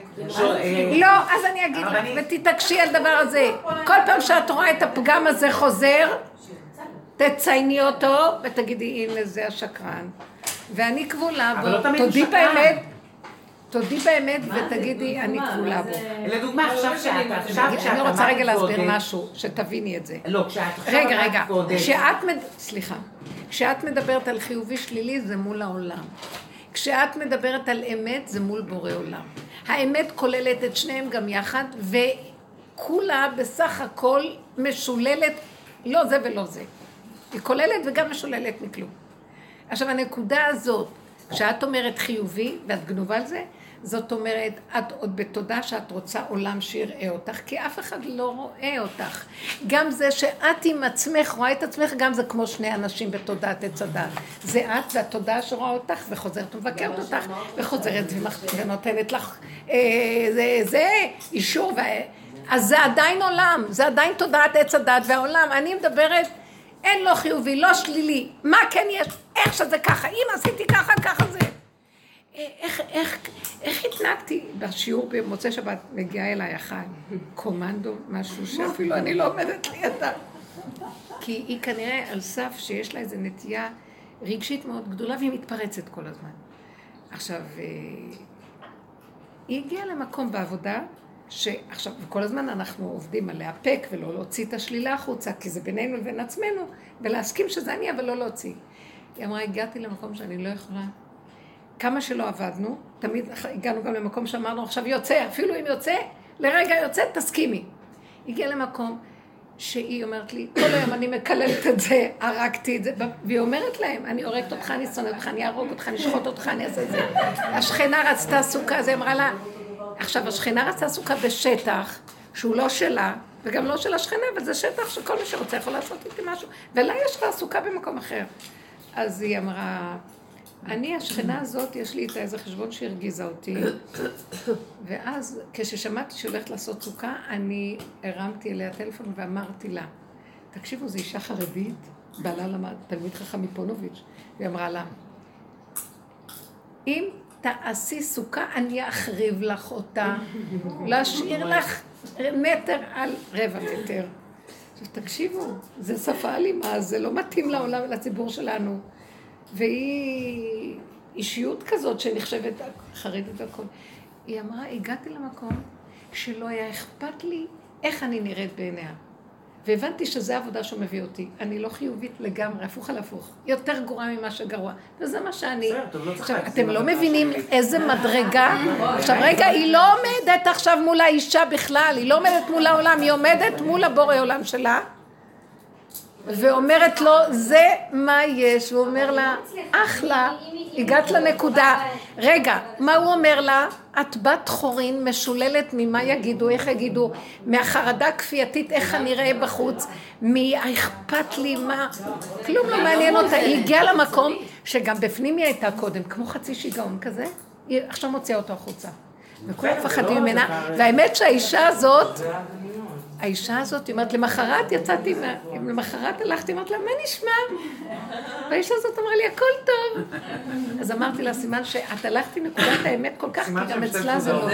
אה, לא, אז אני אגיד לך, ותתעקשי על דבר הזה. כל פעם שאת רואה את הפגם הזה חוזר, תצייני אותו, ותגידי, הנה זה השקרן. ואני כבולה בו, לא תודי באמת. תודי באמת ותגידי, אני כבולה בו. לדוגמה, עכשיו שאת, עכשיו כשאת אני רוצה רגע להסביר משהו, שתביני את זה. לא, כשאת עכשיו רגע, רגע, כשאת, סליחה, כשאת מדברת על חיובי שלילי זה מול העולם. כשאת מדברת על אמת זה מול בורא עולם. האמת כוללת את שניהם גם יחד, וכולה בסך הכל משוללת, לא זה ולא זה. היא כוללת וגם משוללת מכלום. עכשיו הנקודה הזאת, כשאת אומרת חיובי, ואת גנובה על זה, זאת אומרת, את עוד בתודה שאת רוצה עולם שיראה אותך, כי אף אחד לא רואה אותך. גם זה שאת עם עצמך רואה את עצמך, גם זה כמו שני אנשים בתודעת עץ הדת. זה את והתודעה שרואה אותך וחוזרת ומבקרת אותך, וחוזרת ונותנת לך אה, זה, זה אישור. אז זה עדיין עולם, זה עדיין תודעת עץ הדת והעולם. אני מדברת, אין לו חיובי, לא שלילי. מה כן יש? איך שזה ככה. אם עשיתי ככה, ככה זה. איך, איך, איך התנהגתי בשיעור במוצאי שבת, מגיעה אליי אחת, קומנדו, משהו שאפילו אני לא עומדת לידה. כי היא כנראה על סף שיש לה איזו נטייה רגשית מאוד גדולה והיא מתפרצת כל הזמן. עכשיו, אה, היא הגיעה למקום בעבודה, שעכשיו, וכל הזמן אנחנו עובדים על להפק ולא להוציא את השלילה החוצה, כי זה בינינו לבין עצמנו, ולהסכים שזה אני, אבל לא להוציא. היא אמרה, הגעתי למקום שאני לא יכולה כמה שלא עבדנו, תמיד הגענו גם למקום שאמרנו, עכשיו יוצא, אפילו אם יוצא, לרגע יוצא, תסכימי. הגיעה למקום שהיא אומרת לי, כל היום אני מקללת את זה, הרגתי את זה, והיא אומרת להם, אני הורגת אותך, אני שונאת אותך, אני אהרוג אותך, אני אשחוט אותך, אני אעשה את זה. השכנה רצתה סוכה, אז היא אמרה לה, עכשיו, השכנה רצתה סוכה בשטח שהוא לא שלה, וגם לא של השכנה, אבל זה שטח שכל מי שרוצה יכול לעשות איתי משהו, ולה יש לה סוכה במקום אחר. אז היא אמרה, אני, השכנה הזאת, יש לי איתה איזה חשבון שהרגיזה אותי, ואז כששמעתי שהיא הולכת לעשות סוכה, אני הרמתי אליה טלפון ואמרתי לה, תקשיבו, זו אישה חרדית, בעלה למד, תלמיד חכם מפונוביץ', והיא אמרה לה, אם תעשי סוכה, אני אחריב לך אותה, להשאיר לך מטר על רבע מטר. עכשיו תקשיבו, זה שפה אלימה, זה לא מתאים לעולם ולציבור שלנו. והיא אישיות כזאת שנחשבת חרדית והכל. היא אמרה, הגעתי למקום שלא היה אכפת לי איך אני נראית בעיניה. והבנתי שזו העבודה שהוא מביא אותי. אני לא חיובית לגמרי, הפוך על הפוך. יותר גרועה ממה שגרוע. וזה מה שאני... לא עכשיו, אתם לא מבינים איזה מדרגה... עכשיו, רגע, היא לא עומדת עכשיו מול האישה בכלל, היא לא עומדת מול העולם, היא עומדת מול הבורא עולם שלה. ואומרת לו, זה מה יש, הוא אומר לה, אחלה, הגעת לנקודה. רגע, מה הוא אומר לה? את בת חורין משוללת ממה יגידו, איך יגידו, מהחרדה הכפייתית, איך אני אראה בחוץ, מהאכפת לי, מה, כלום לא מעניין אותה, היא הגיעה למקום שגם בפנים היא הייתה קודם, כמו חצי שיגעון כזה, היא עכשיו מוציאה אותו החוצה. וכולם מפחדים ממנה, והאמת שהאישה הזאת, האישה הזאת, היא אומרת, למחרת יצאתי, למחרת הלכתי, אמרתי לה, מה נשמע? והאישה הזאת אמרה לי, הכל טוב. אז אמרתי לה, סימן שאת הלכתי נקודת האמת כל כך, כי גם אצלה זה לא.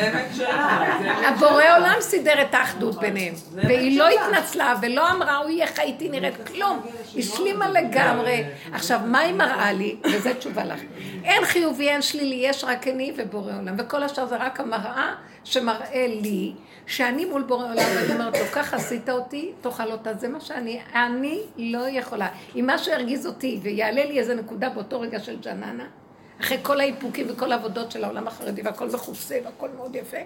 הבורא עולם סידר את האחדות ביניהם, והיא לא התנצלה ולא אמרה, אוי, איך הייתי נראית, כלום. השלימה לגמרי. עכשיו, מה היא מראה לי? וזו תשובה לך. אין חיובי, אין שלילי, יש רק אני ובורא עולם, וכל השאר זה רק המראה שמראה לי. שאני מול בורא עולם, ואני אומרת לו, ככה עשית אותי, תאכל אותה, זה מה שאני, אני לא יכולה. אם משהו ירגיז אותי ויעלה לי איזה נקודה באותו רגע של ג'ננה, אחרי כל האיפוקים וכל העבודות של העולם החרדי והכל מכוסה והכל מאוד יפה,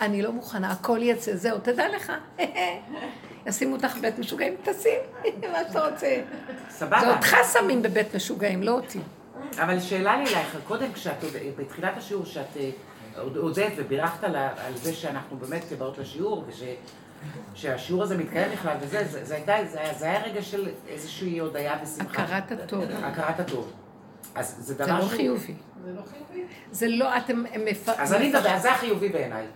אני לא מוכנה, הכל יצא, זהו, תדע לך. [laughs] ישימו אותך בבית משוגעים, תשים [laughs] מה שאתה רוצה. סבבה. זה אותך שמים בבית משוגעים, לא אותי. אבל שאלה לי אלייך, קודם כשאת, בתחילת השיעור, שאת... עודד ובירכת על, על זה שאנחנו באמת באות לשיעור, ושהשיעור הזה מתקיים בכלל, וזה, זה, זה, הייתה, זה, היה, זה היה רגע של איזושהי הודיה ושמחה. הכרת הטוב. הכרת הטוב. אז זה דבר זה לא חיובי. זה לא חיובי? זה לא, אתם מפ... אז אני מדבר, זה החיובי בעיניי.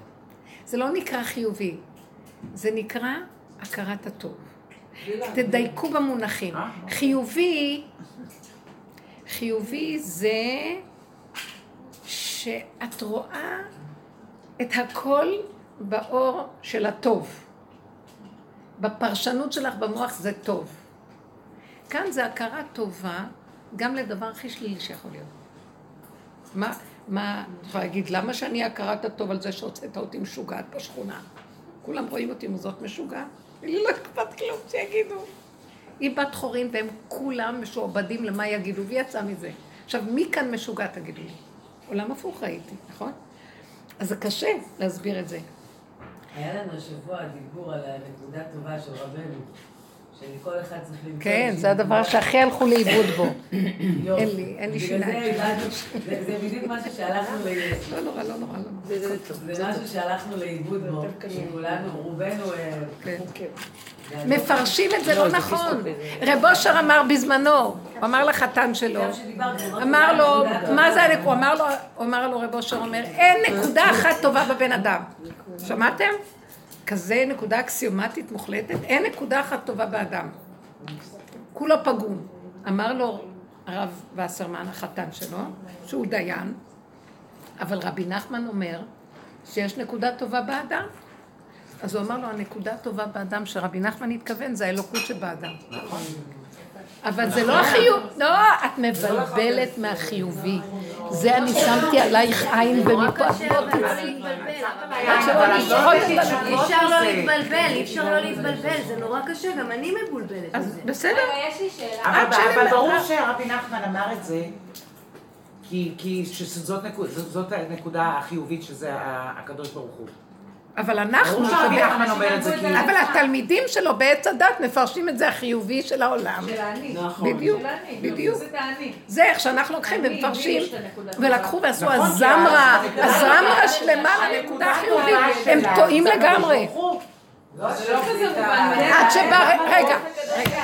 זה לא נקרא חיובי, זה נקרא הכרת הטוב. תדייקו במונחים. אה? חיובי, חיובי זה שאת רואה את הכל באור של הטוב. בפרשנות שלך במוח זה טוב. כאן זה הכרה טובה גם לדבר הכי שלילי שיכול להיות. מה, מה, את יכולה להגיד, למה שאני הכרת הטוב על זה שהוצאת אותי משוגעת בשכונה? כולם רואים אותי מוזות משוגעת? לי לא אכפת כלום שיגידו. היא בת חורין והם כולם משועבדים למה יגידו, והיא יצאה מזה. עכשיו, מי כאן משוגע, תגידו לי? עולם הפוך ראיתי, נכון? אז זה קשה להסביר את זה. היה לנו השבוע דיבור על הנקודה הטובה של רבנו. שלכל אחד צריך למצוא... כן, זה הדבר שהכי הלכו לאיבוד בו. [coughs] אין לי, אין לי שיניים. זה בדיוק משהו שהלכנו לאיבוד. לא נורא, לא נורא, לא נורא. זה משהו שהלכנו לאיבוד בו, שכולנו, רובנו... אה, כן. מפרשים את זה לא נכון. רב אושר אמר בזמנו, הוא אמר לחתן שלו, אמר לו, מה זה הנקודה? הוא אמר לו, רב אושר אומר, אין נקודה אחת טובה בבן אדם. שמעתם? כזה נקודה אקסיומטית מוחלטת, אין נקודה אחת טובה באדם. כולו פגום. אמר לו הרב וסרמן, החתן שלו, שהוא דיין, אבל רבי נחמן אומר שיש נקודה טובה באדם. אז הוא אמר לו, הנקודה הטובה באדם שרבי נחמן התכוון, זה האלוקות שבאדם. נכון. אבל זה לא החיוב, לא, את מבלבלת מהחיובי. זה אני שמתי עלייך עין ומפה. אי אפשר לא להתבלבל, אי אפשר לא להתבלבל, זה נורא קשה, גם אני מבולבלת. אז בסדר. יש לי שאלה. אבל ברור שרבי נחמן אמר את זה. כי שזאת הנקודה החיובית שזה הקדוש ברוך הוא. אבל אנחנו, כאילו. אבל התלמידים שלו בעץ הדת מפרשים את זה החיובי של העולם. של האני. נכון. בדיוק, בדיוק. זה איך שאנחנו לוקחים ומפרשים, ולקחו ועשו נכון, הזמרה, הזמרה שלמה לנקודה חיובית, הם טועים לגמרי. לא, עד שבא, רגע, רגע.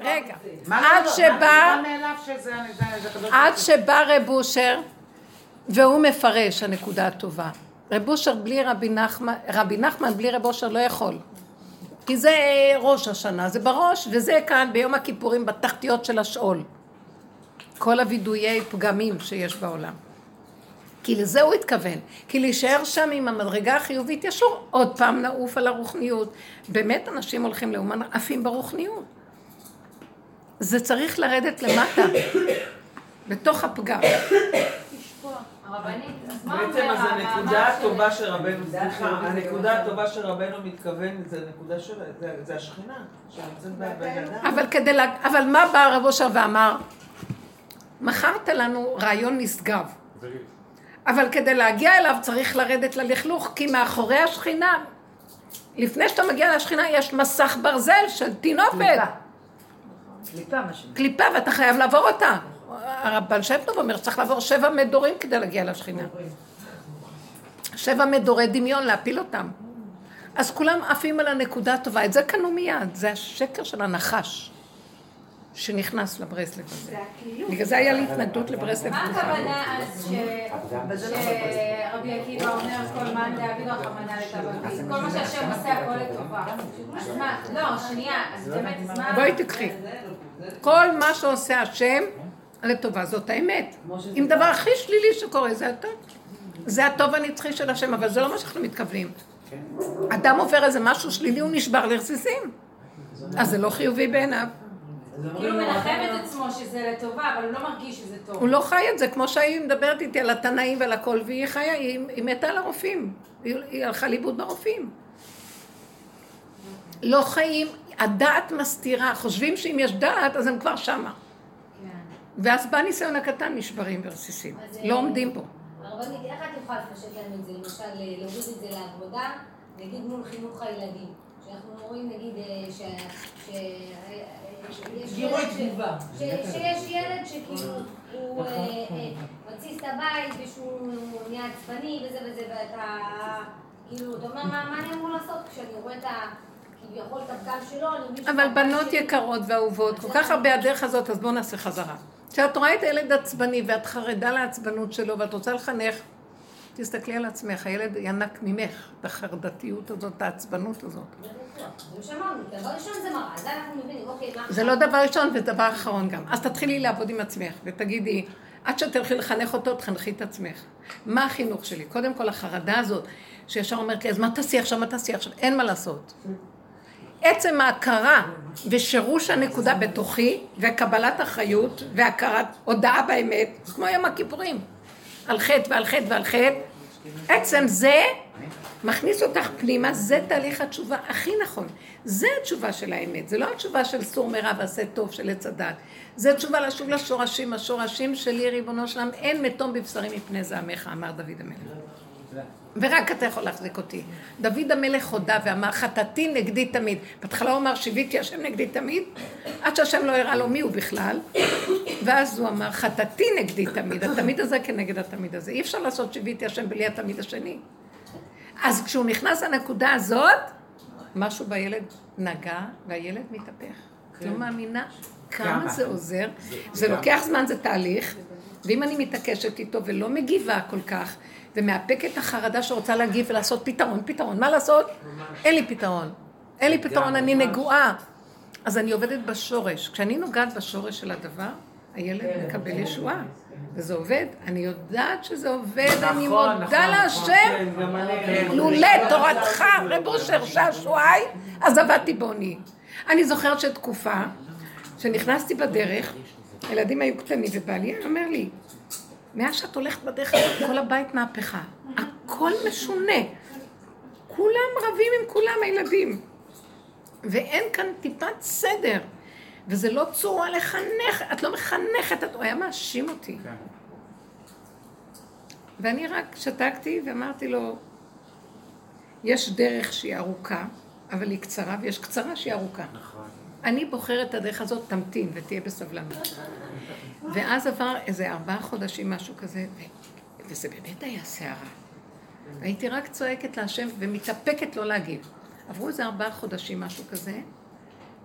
רגע, עד שבא, עד שבא רב אושר, והוא מפרש הנקודה הטובה. רב אושר בלי רבי נחמן, רבי נחמן בלי רב אושר לא יכול. כי זה ראש השנה, זה בראש, וזה כאן ביום הכיפורים בתחתיות של השאול. כל הווידויי פגמים שיש בעולם. כי לזה הוא התכוון. כי להישאר שם עם המדרגה החיובית ישור, עוד פעם נעוף על הרוחניות. באמת אנשים הולכים לאומן עפים ברוחניות. זה צריך לרדת למטה, בתוך הפגם. בעצם אז הנקודה הטובה של רבנו, סליחה, הנקודה הטובה של רבנו מתכוון, זה נקודה של, זה השכינה, שנמצאת בבן אדם. אבל כדי, אבל מה בא הרב אושר ואמר? מכרת לנו רעיון נשגב. אבל כדי להגיע אליו צריך לרדת ללכלוך, כי מאחורי השכינה, לפני שאתה מגיע לשכינה יש מסך ברזל של תינופת. קליפה, מה שנקרא. קליפה, ואתה חייב לעבור אותה. הרבן שם טוב אומר שצריך לעבור שבע מדורים כדי להגיע לשכינה. שבע מדורי דמיון, להפיל אותם. אז כולם עפים על הנקודה הטובה, את זה קנו מיד, זה השקר של הנחש שנכנס לברסלב הזה. בגלל זה היה לי התנגדות לברסלב מה. הכוונה אז שרבי עקיבא אומר כל מאן דאביד רחמנא לטבעתי? כל מה שהשם עושה הכל לטובה. אז מה, לא, שנייה, אז באמת, אז מה... בואי תקחי. כל מה שעושה השם לטובה, זאת האמת. אם דבר הכי שלילי שקורה, זה הטוב. זה הטוב הנצחי של השם, אבל זה לא מה שאנחנו מתכוונים. אדם עובר איזה משהו שלילי, הוא נשבר לרסיסים. אז זה לא חיובי בעיניו. כאילו מנחם את עצמו שזה לטובה, אבל הוא לא מרגיש שזה טוב. הוא לא חי את זה, כמו שהיא מדברת איתי על התנאים ועל הכל, והיא חיה, היא, מתה על הרופאים. היא הלכה לאיבוד ברופאים. לא חיים, הדעת מסתירה, חושבים שאם יש דעת, אז הם כבר שמה. ואז בא ניסיון הקטן, נשברים ורסיסים. אז, לא אה, עומדים בו. הרבנית, איך את יכולה לפשט לנו את זה? למשל, אה, להוריד את זה לעבודה, נגיד מול חינוך הילדים. שאנחנו רואים, נגיד, אה, שיש ילד שכאילו הוא אה, אה, מתסיס את הבית ושהוא נהיה עצבני וזה וזה, ואתה כאילו, אתה אומר, מה אני אמור לעשות כשאני רואה את ה... כביכול את הפגם שלו, אני מבין אבל בנות יקרות ואהובות, כל כך הרבה הדרך הזאת, אז בואו נעשה חזרה. כשאת רואה את הילד עצבני ואת חרדה לעצבנות שלו ואת רוצה לחנך, תסתכלי על עצמך, הילד ינק ממך, את החרדתיות הזאת, את העצבנות הזאת. זה שאמרנו, דבר ראשון זה לא דבר אחרון גם. אז תתחילי לעבוד עם עצמך ותגידי, עד שתלכי לחנך אותו, תחנכי את עצמך. מה החינוך שלי? קודם כל החרדה הזאת, שישר אומרת לי, אז מה תעשי עכשיו, מה תעשי עכשיו? אין מה לעשות. עצם ההכרה ושירוש הנקודה בתוכי, וקבלת אחריות, והכרת הודעה באמת, כמו יום הכיפורים, על חטא ועל חטא ועל חטא, עצם זה מכניס אותך פנימה, זה תהליך התשובה הכי נכון. זה התשובה של האמת, זה לא התשובה של סור מרע ועשה טוב של עץ הדת. זה תשובה לשוב לשורשים, השורשים שלי, ריבונו של עולם, אין מתום בבשרי מפני זעמך, אמר דוד המלך. ורק אתה יכול להחזיק אותי. דוד המלך הודה ואמר, חטאתי נגדי תמיד. בהתחלה הוא אמר, שיוויתי השם נגדי תמיד, עד שהשם לא הראה לו מי הוא בכלל. ואז הוא אמר, חטאתי נגדי תמיד, התמיד הזה כנגד התמיד הזה. אי אפשר לעשות שיוויתי השם בלי התמיד השני. אז כשהוא נכנס לנקודה הזאת, משהו בילד נגע, והילד מתהפך. לא מאמינה כמה? זה עוזר. זה? לוקח זמן, זה תהליך, ואם אני מתעקשת איתו ולא מגיבה כל כך, ומאפקת החרדה שרוצה להגיב ולעשות פתרון, פתרון, מה לעשות? אין לי פתרון. אין לי פתרון, אני נגועה. אז אני עובדת בשורש. כשאני נוגעת בשורש של הדבר, הילד מקבל ישועה. וזה עובד, אני יודעת שזה עובד, אני נכון, מודה נכון, להשם. כן. לולא תורתך, רב אושר שעשועי, אז עבדתי בעוני. אני זוכרת שתקופה, שנכנסתי בדרך, הילדים היו קטנים, ובעלי אומר לי, מאז שאת הולכת בדרך הזאת, כל הבית מהפכה. הכל משונה. כולם רבים עם כולם, הילדים. ואין כאן טיפת סדר. וזה לא צורה לחנך, את לא מחנכת, את- הוא היה מאשים אותי. כן. ואני רק שתקתי ואמרתי לו, יש דרך שהיא ארוכה, אבל היא קצרה, ויש קצרה שהיא ארוכה. נכון. אני בוחרת את הדרך הזאת, תמתין ותהיה בסבלנות. ואז עבר איזה ארבעה חודשים, משהו כזה, ו... וזה באמת היה סערה. והייתי רק צועקת להשם ומתאפקת לא להגיב. עברו איזה ארבעה חודשים, משהו כזה,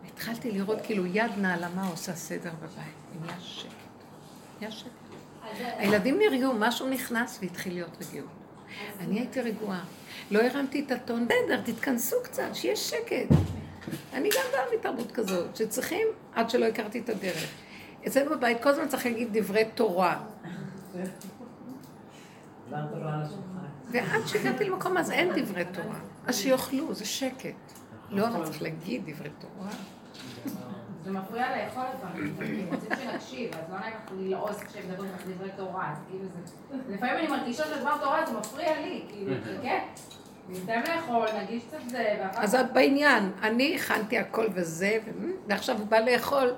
והתחלתי לראות כאילו יד נעלמה עושה סדר בבית. נהיה שקט. נהיה שקט. הילדים נרגעו, משהו נכנס והתחיל להיות רגיעות. אני הייתי רגועה. לא הרמתי את הטון, בסדר, תתכנסו קצת, שיהיה שקט. אני גם באה מתרבות כזאת, שצריכים, עד שלא הכרתי את הדרך. אצלנו בבית כל הזמן צריך להגיד דברי תורה. ועד שהגעתי למקום אז אין דברי תורה. אז שיאכלו, זה שקט. לא, אבל צריך להגיד דברי תורה. זה מפריע לאכול לפעמים, כי רוצים שנקשיב, אז לא נעים לך ללעוס כשמדברים לך דברי תורה, אז כאילו זה... לפעמים אני מרגישה שדבר תורה זה מפריע לי, כאילו, כן? אז את בעניין, אני הכנתי הכל וזה, ועכשיו הוא בא לאכול,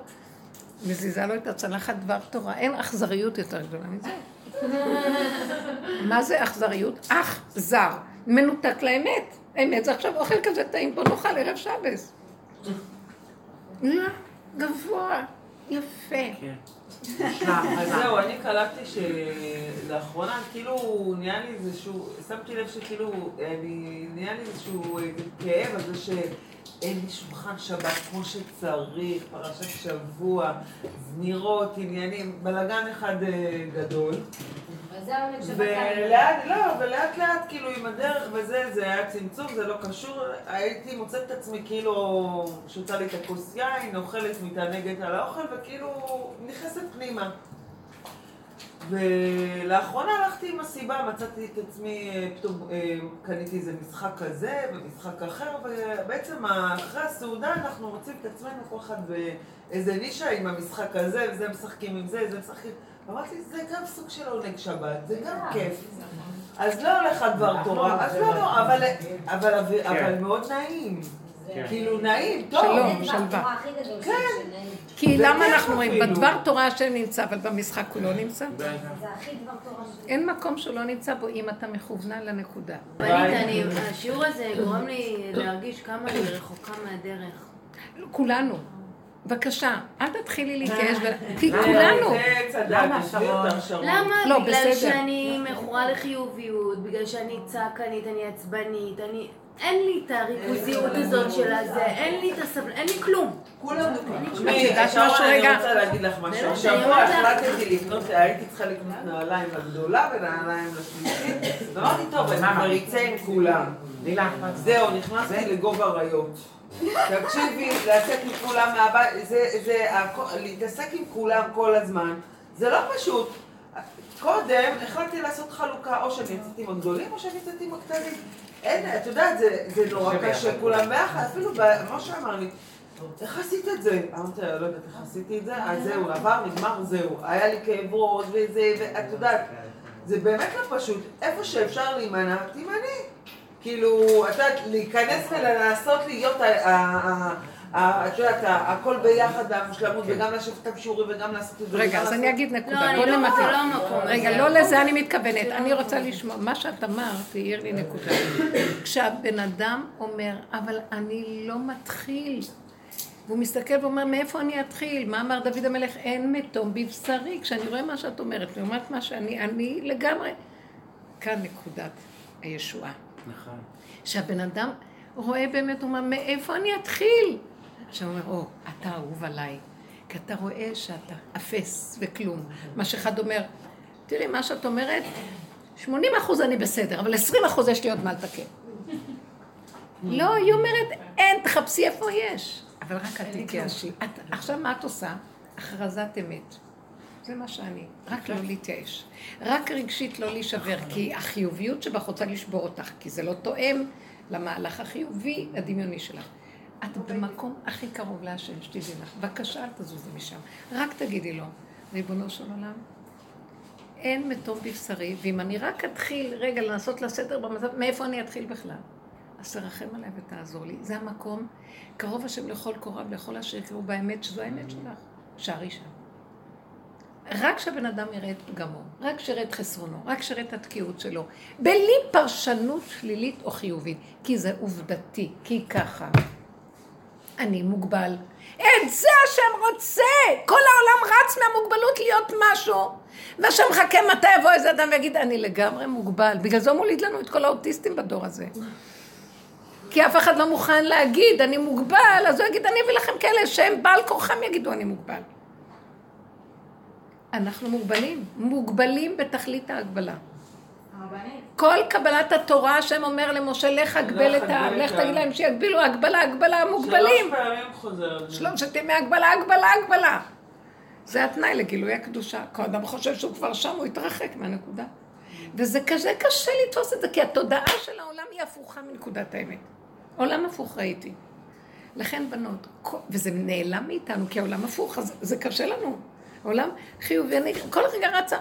מזיזה לו את הצלחת דבר תורה, אין אכזריות יותר גדולה מזה. מה זה אכזריות? אך זר, מנותק לאמת. אמת זה עכשיו אוכל כזה טעים, בוא נאכל ערב שבס. [laughs] לא, גבוה, יפה. אז זהו, אני קלטתי שלאחרונה, כאילו, נהיה לי איזשהו, שמתי לב שכאילו, נהיה לי איזשהו כאב על זה שאין לי שולחן שבת כמו שצריך, פרשת שבוע, זמירות, עניינים, בלאגן אחד אה, גדול. ולאט, לא, ולאט לאט כאילו עם הדרך וזה, זה היה צמצום, זה לא קשור, הייתי מוצאת את עצמי כאילו שותה לי את הכוס יין, אוכלת, מתענגת על האוכל וכאילו נכנסת פנימה. ולאחרונה הלכתי עם הסיבה, מצאתי את עצמי, אה, פתאום אה, קניתי איזה משחק כזה ומשחק אחר, ובעצם אחרי הסעודה אנחנו מוצאים את עצמנו כל אחד באיזה נישה עם המשחק הזה, וזה משחקים עם זה, זה משחקים... אמרתי, זה גם סוג של עונג שבת, זה גם אה, כיף. אז לא הולך על דבר תורה, אז לא, לא, אבל כן. מאוד נעים. כן. כאילו נעים, טוב. שלום, שלווה. כן. כי למה אנחנו אומרים, אפילו. בדבר תורה השם נמצא, אבל במשחק הוא לא נמצא? זה הכי דבר תורה. אין מקום שהוא לא נמצא בו אם אתה מכוונן לנקודה. בנית, אני, השיעור הזה גורם לי להרגיש כמה אני רחוקה מהדרך. כולנו. בבקשה, אל תתחילי להתייאש, ו- כי כולנו. שרון. למה? לא, בגלל בסדר. שאני מכורה לחיוביות, בגלל שאני צעקנית, אני עצבנית, אני... אין לי את הריכוזיות הזאת של הזה, אין לי את הסבל... אין לי כלום. כולם את יודעת משהו אני רגע? רוצה להגיד לך משהו. השבוע אני. החלטתי לקנות, הייתי צריכה לקנות נעליים לגדולה ונעליים לשלישית. ואמרתי, טוב, אני כבר אצא עם כולם. זהו, נכנסתי לגובה אריות. תקשיבי, לצאת עם כולם מהבית, זה, זה, להתעסק עם כולם כל הזמן, זה לא פשוט. קודם החלטתי לעשות חלוקה, או שאני יצאתי עם הגדולים, או שאני יצאתי עם הקטנים. אין, את יודעת, זה, זה נורא קשה. כולם ביחד, אפילו ב- משה אמר לי, איך עשית את זה? אמרתי לה, לא יודעת איך עשיתי את זה, אז זהו, עבר, נגמר, זהו. היה לי כאב ראש וזה, ואת יודעת, זה באמת לא פשוט. איפה שאפשר להימנע, תימנעי. כאילו, את יודעת, להיכנס ולנסות להיות, את יודעת, הכל ביחד והמושלמות, וגם לשבת את השיעורים וגם לעשות את זה. רגע, אז אני אגיד לא, נקודה. אני לא, נמקד. זה לא המקום רגע. לא לזה אני מתכוונת. אני רוצה לשמוע. מה שאת אמרת, העיר לי נקודה. כשהבן אדם אומר, אבל אני לא מתחיל. והוא מסתכל ואומר, מאיפה אני אתחיל? מה אמר דוד המלך? אין מתום בבשרי. כשאני רואה מה שאת אומרת, לעומת מה שאני, אני לגמרי... כאן נקודת הישועה. נכון. שהבן אדם רואה באמת, הוא אומר, מאיפה אני אתחיל? עכשיו הוא אומר, או, אתה אהוב עליי, כי אתה רואה שאתה אפס וכלום. מה שאחד אומר, תראי, מה שאת אומרת, 80 אחוז אני בסדר, אבל 20 אחוז יש לי עוד מה לתקן. לא, היא אומרת, אין, תחפשי איפה יש. אבל רק את תתייאשי. עכשיו מה את עושה? הכרזת אמת. זה מה שאני, רק לא להתייאש. רק רגשית לא להישבר, כי החיוביות שבך רוצה לשבור אותך, כי זה לא תואם למהלך החיובי הדמיוני שלך. את במקום הכי קרוב להשם, שתדעי לך. בבקשה, אל תזוזי משם. רק תגידי לו, ריבונו של עולם, אין מתום בבשרי, ואם אני רק אתחיל רגע לנסות לסדר במצב, מאיפה אני אתחיל בכלל? אז תרחם עליי ותעזור לי. זה המקום, קרוב השם לכל קורב, לכל אשר יקראו באמת, שזו האמת שלך. שערי שם. רק שהבן אדם יראה את פגמו, רק שיראה את חסרונו, רק שיראה את התקיעות שלו, בלי פרשנות שלילית או חיובית, כי זה עובדתי, כי ככה. אני מוגבל. את זה השם רוצה! כל העולם רץ מהמוגבלות להיות משהו. והשם מחכה מתי יבוא איזה אדם ויגיד, אני לגמרי מוגבל. בגלל זה הוא מוליד לנו את כל האוטיסטים בדור הזה. כי אף אחד לא מוכן להגיד, אני מוגבל, אז הוא יגיד, אני אביא לכם כאלה שהם בעל כורחם יגידו, אני מוגבל. אנחנו מוגבלים, מוגבלים בתכלית ההגבלה. כל קבלת התורה, השם אומר למשה, לך הגבל את העם, לך תגיד. להם שיגבילו, הגבלה, הגבלה, מוגבלים. שלוש פעמים חוזר. שלושת ימי הגבלה, הגבלה, הגבלה. זה התנאי לגילוי הקדושה. כל אדם חושב שהוא כבר שם, הוא יתרחק מהנקודה. וזה כזה קשה לתפוס את זה, כי התודעה של העולם היא הפוכה מנקודת האמת. עולם הפוך ראיתי. לכן בנות, וזה נעלם מאיתנו, כי העולם הפוך, אז זה קשה לנו. העולם חיובי, אני כל רגע רצה.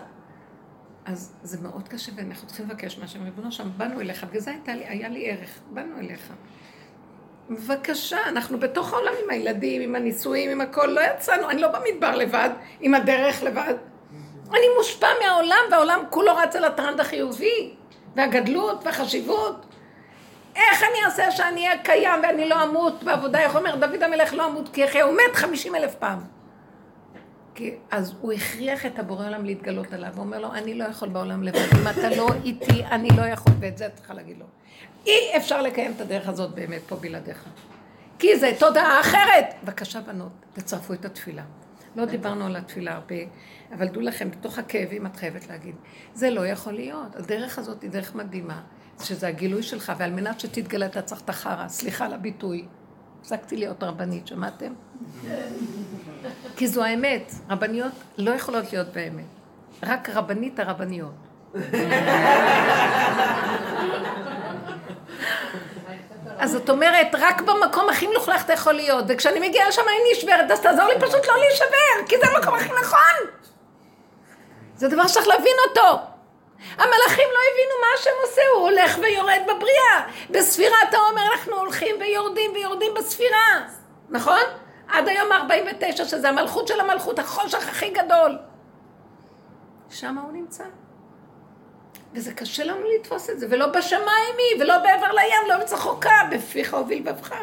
אז זה מאוד קשה, ואנחנו צריכים לבקש מהשם, ריבונו שם, באנו אליך, בגלל זה היה לי ערך, באנו אליך. בבקשה, אנחנו בתוך העולם עם הילדים, עם הנישואים, עם הכל, לא יצאנו, אני לא במדבר לבד, עם הדרך לבד. אני מושפע מהעולם, והעולם כולו רץ על הטרנד החיובי, והגדלות והחשיבות. איך אני אעשה שאני אהיה קיים ואני לא אמות בעבודה? איך אומר דוד המלך לא אמות כי יחיה, הוא מת חמישים אלף פעם. כי אז הוא הכריח את הבורא עולם להתגלות עליו, הוא אומר לו, אני לא יכול בעולם לבד, אם אתה לא איתי, אני לא יכול, ואת זה את צריכה להגיד לו. אי אפשר לקיים את הדרך הזאת באמת פה בלעדיך. כי זה תודעה אחרת. בבקשה בנות, תצרפו את התפילה. לא דיברנו על התפילה הרבה, אבל דעו לכם, בתוך הכאבים את חייבת להגיד, זה לא יכול להיות. הדרך הזאת היא דרך מדהימה, שזה הגילוי שלך, ועל מנת שתתגלה אתה צריך את החרא, סליחה על הביטוי. הפסקתי להיות רבנית, שמעתם? כי זו האמת, רבניות לא יכולות להיות באמת. רק רבנית הרבניות. אז זאת אומרת, רק במקום הכי מלוכלך אתה יכול להיות, וכשאני מגיעה לשם אני נשברת, אז תעזור לי פשוט לא להישבר, כי זה המקום הכי נכון. זה דבר שצריך להבין אותו. המלאכים לא הבינו מה השם עושה, הוא הולך ויורד בבריאה. בספירת העומר אנחנו הולכים ויורדים ויורדים בספירה, נכון? עד היום ה-49, שזה המלכות של המלכות, החושך הכי גדול. שם הוא נמצא. וזה קשה לנו לתפוס את זה, ולא בשמיים היא, ולא בעבר לים, לא בצחוקה, בפיך הוביל בבך.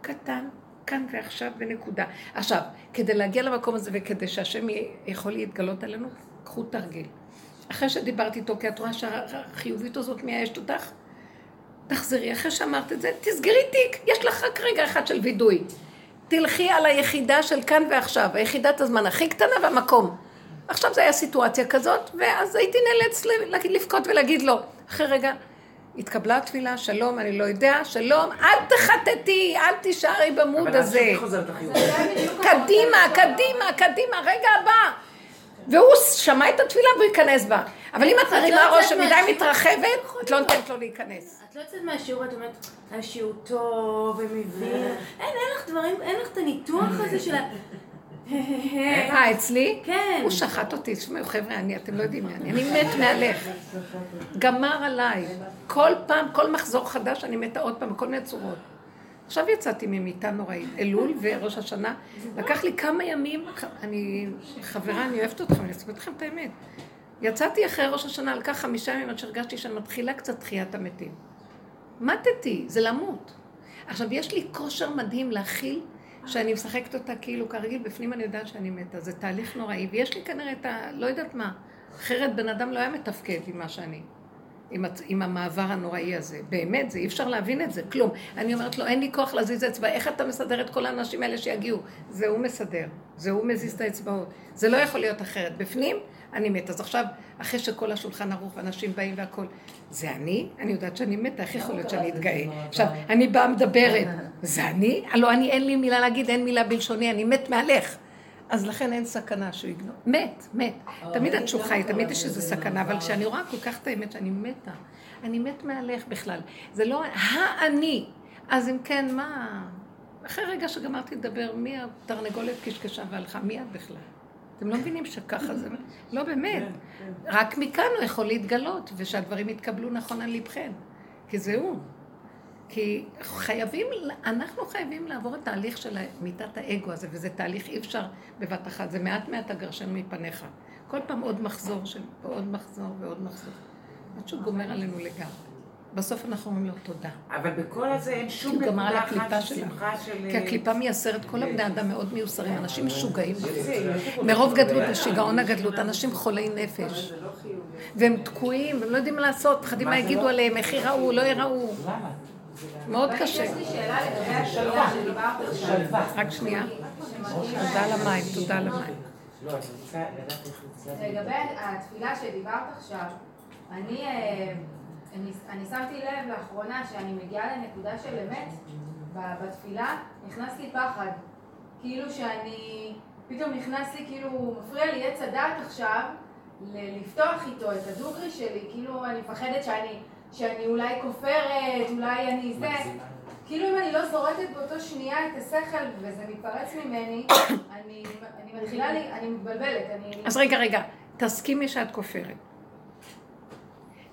קטן, כאן ועכשיו בנקודה. עכשיו, כדי להגיע למקום הזה וכדי שהשם יכול להתגלות עלינו, קחו תרגיל. אחרי שדיברתי איתו, כי את רואה שהחיובית הזאת מייאשת אותך, תחזרי, אחרי שאמרת את זה, תסגרי תיק, יש לך רק רגע אחד של וידוי. תלכי על היחידה של כאן ועכשיו, היחידת הזמן הכי קטנה והמקום. עכשיו זו הייתה סיטואציה כזאת, ואז הייתי נאלץ לבכות ולהגיד לו, אחרי רגע, התקבלה התפילה, שלום, אני לא יודע, שלום, אל תחטטי, אל תישארי במוד הזה. קדימה, קדימה, קדימה, רגע הבא. והוא שמע את התפילה והוא ייכנס בה. אבל אם את מרימה לא ראש שמדי מתרחבת, את לא נותנת לו להיכנס. את לא יוצאת מהשיעור, את אומרת, השיעור טוב ומבין. אין, אין לך דברים, אין לך את הניתוח הזה של ה... [laughs] אה, אצלי? כן. הוא שחט אותי, תשמעו חבר'ה, אני, אתם לא יודעים מי אני, אני מת מהלך. גמר עליי. כל פעם, כל מחזור חדש, אני מתה עוד פעם, בכל מיני צורות. עכשיו יצאתי ממיטה נוראית, אלול וראש השנה, לקח לי כמה ימים, אני חברה, אני אוהבת אתכם, אני אספר לכם את האמת. יצאתי אחרי ראש השנה, לקח חמישה ימים עד שהרגשתי שאני מתחילה קצת תחיית המתים. מתתי, זה למות. עכשיו, יש לי כושר מדהים להכיל שאני משחקת אותה כאילו כרגיל, בפנים אני יודעת שאני מתה, זה תהליך נוראי, ויש לי כנראה את ה... לא יודעת מה, אחרת בן אדם לא היה מתפקד עם מה שאני. עם. עם המעבר הנוראי הזה. באמת, זה אי אפשר להבין את זה, כלום. אני אומרת לו, אין לי כוח להזיז אצבע, איך אתה מסדר את כל האנשים האלה שיגיעו? זה הוא מסדר, זה הוא מזיז את האצבעות. זה לא יכול להיות אחרת. בפנים, אני מת. אז עכשיו, אחרי שכל השולחן ערוך ואנשים באים והכול, זה אני? אני יודעת שאני מתה, איך יכול להיות שאני אתגאה? עכשיו, אני באה מדברת, [laughs] זה אני? הלוא אני, אין לי מילה להגיד, אין מילה בלשוני, אני מת מהלך. אז לכן אין סכנה שהוא יגנוב. מת, מת. תמיד את שוכחה, תמיד יש איזו סכנה, אבל כשאני רואה כל כך את האמת שאני מתה, אני מת מהלך בכלל. זה לא האני. אז אם כן, מה... אחרי רגע שגמרתי לדבר, מי התרנגולת קשקשה והלכה? מי את בכלל? אתם לא מבינים שככה זה... לא, באמת. כן, כן. רק מכאן הוא יכול להתגלות, ושהדברים יתקבלו נכון על ליבכם. כי זה הוא. כי חייבים, אנחנו חייבים לעבור את התהליך של מיטת האגו הזה, וזה תהליך אי אפשר בבת אחת, זה מעט מעט הגרשן מפניך. כל פעם עוד מחזור של, ועוד מחזור ועוד מחזור. עד שהוא גומר עלינו לגמרי. בסוף אנחנו אומרים לו תודה. אבל בכל הזה אין שום נקודה אחת של שמחה של... כי הקליפה מייסרת כל הבני אדם מאוד מיוסרים, אנשים משוגעים. מרוב גדלות ושיגעון הגדלות, אנשים חולי נפש. והם תקועים, והם לא יודעים מה לעשות, פחדים מה יגידו עליהם, איך יראו, לא יראו. מאוד קשה. יש לי שאלה לגבי השאלה שדיברת עכשיו. רק שנייה. תודה על המים, תודה על המים. לגבי התפילה שדיברת עכשיו, אני... אני, אני שמתי לב לאחרונה שאני מגיעה לנקודה של אמת בתפילה, נכנס לי פחד. כאילו שאני, פתאום נכנס לי, כאילו, מפריע לי עץ הדעת עכשיו, לפתוח איתו את הדוגרי שלי, כאילו אני מפחדת שאני, שאני אולי כופרת, אולי אני זה. כאילו אם אני לא זורקת באותו שנייה את השכל וזה מתפרץ ממני, אני, אני מתחילה, לי, אני מתבלבלת. אני... אז רגע, רגע, תסכימי שאת כופרת.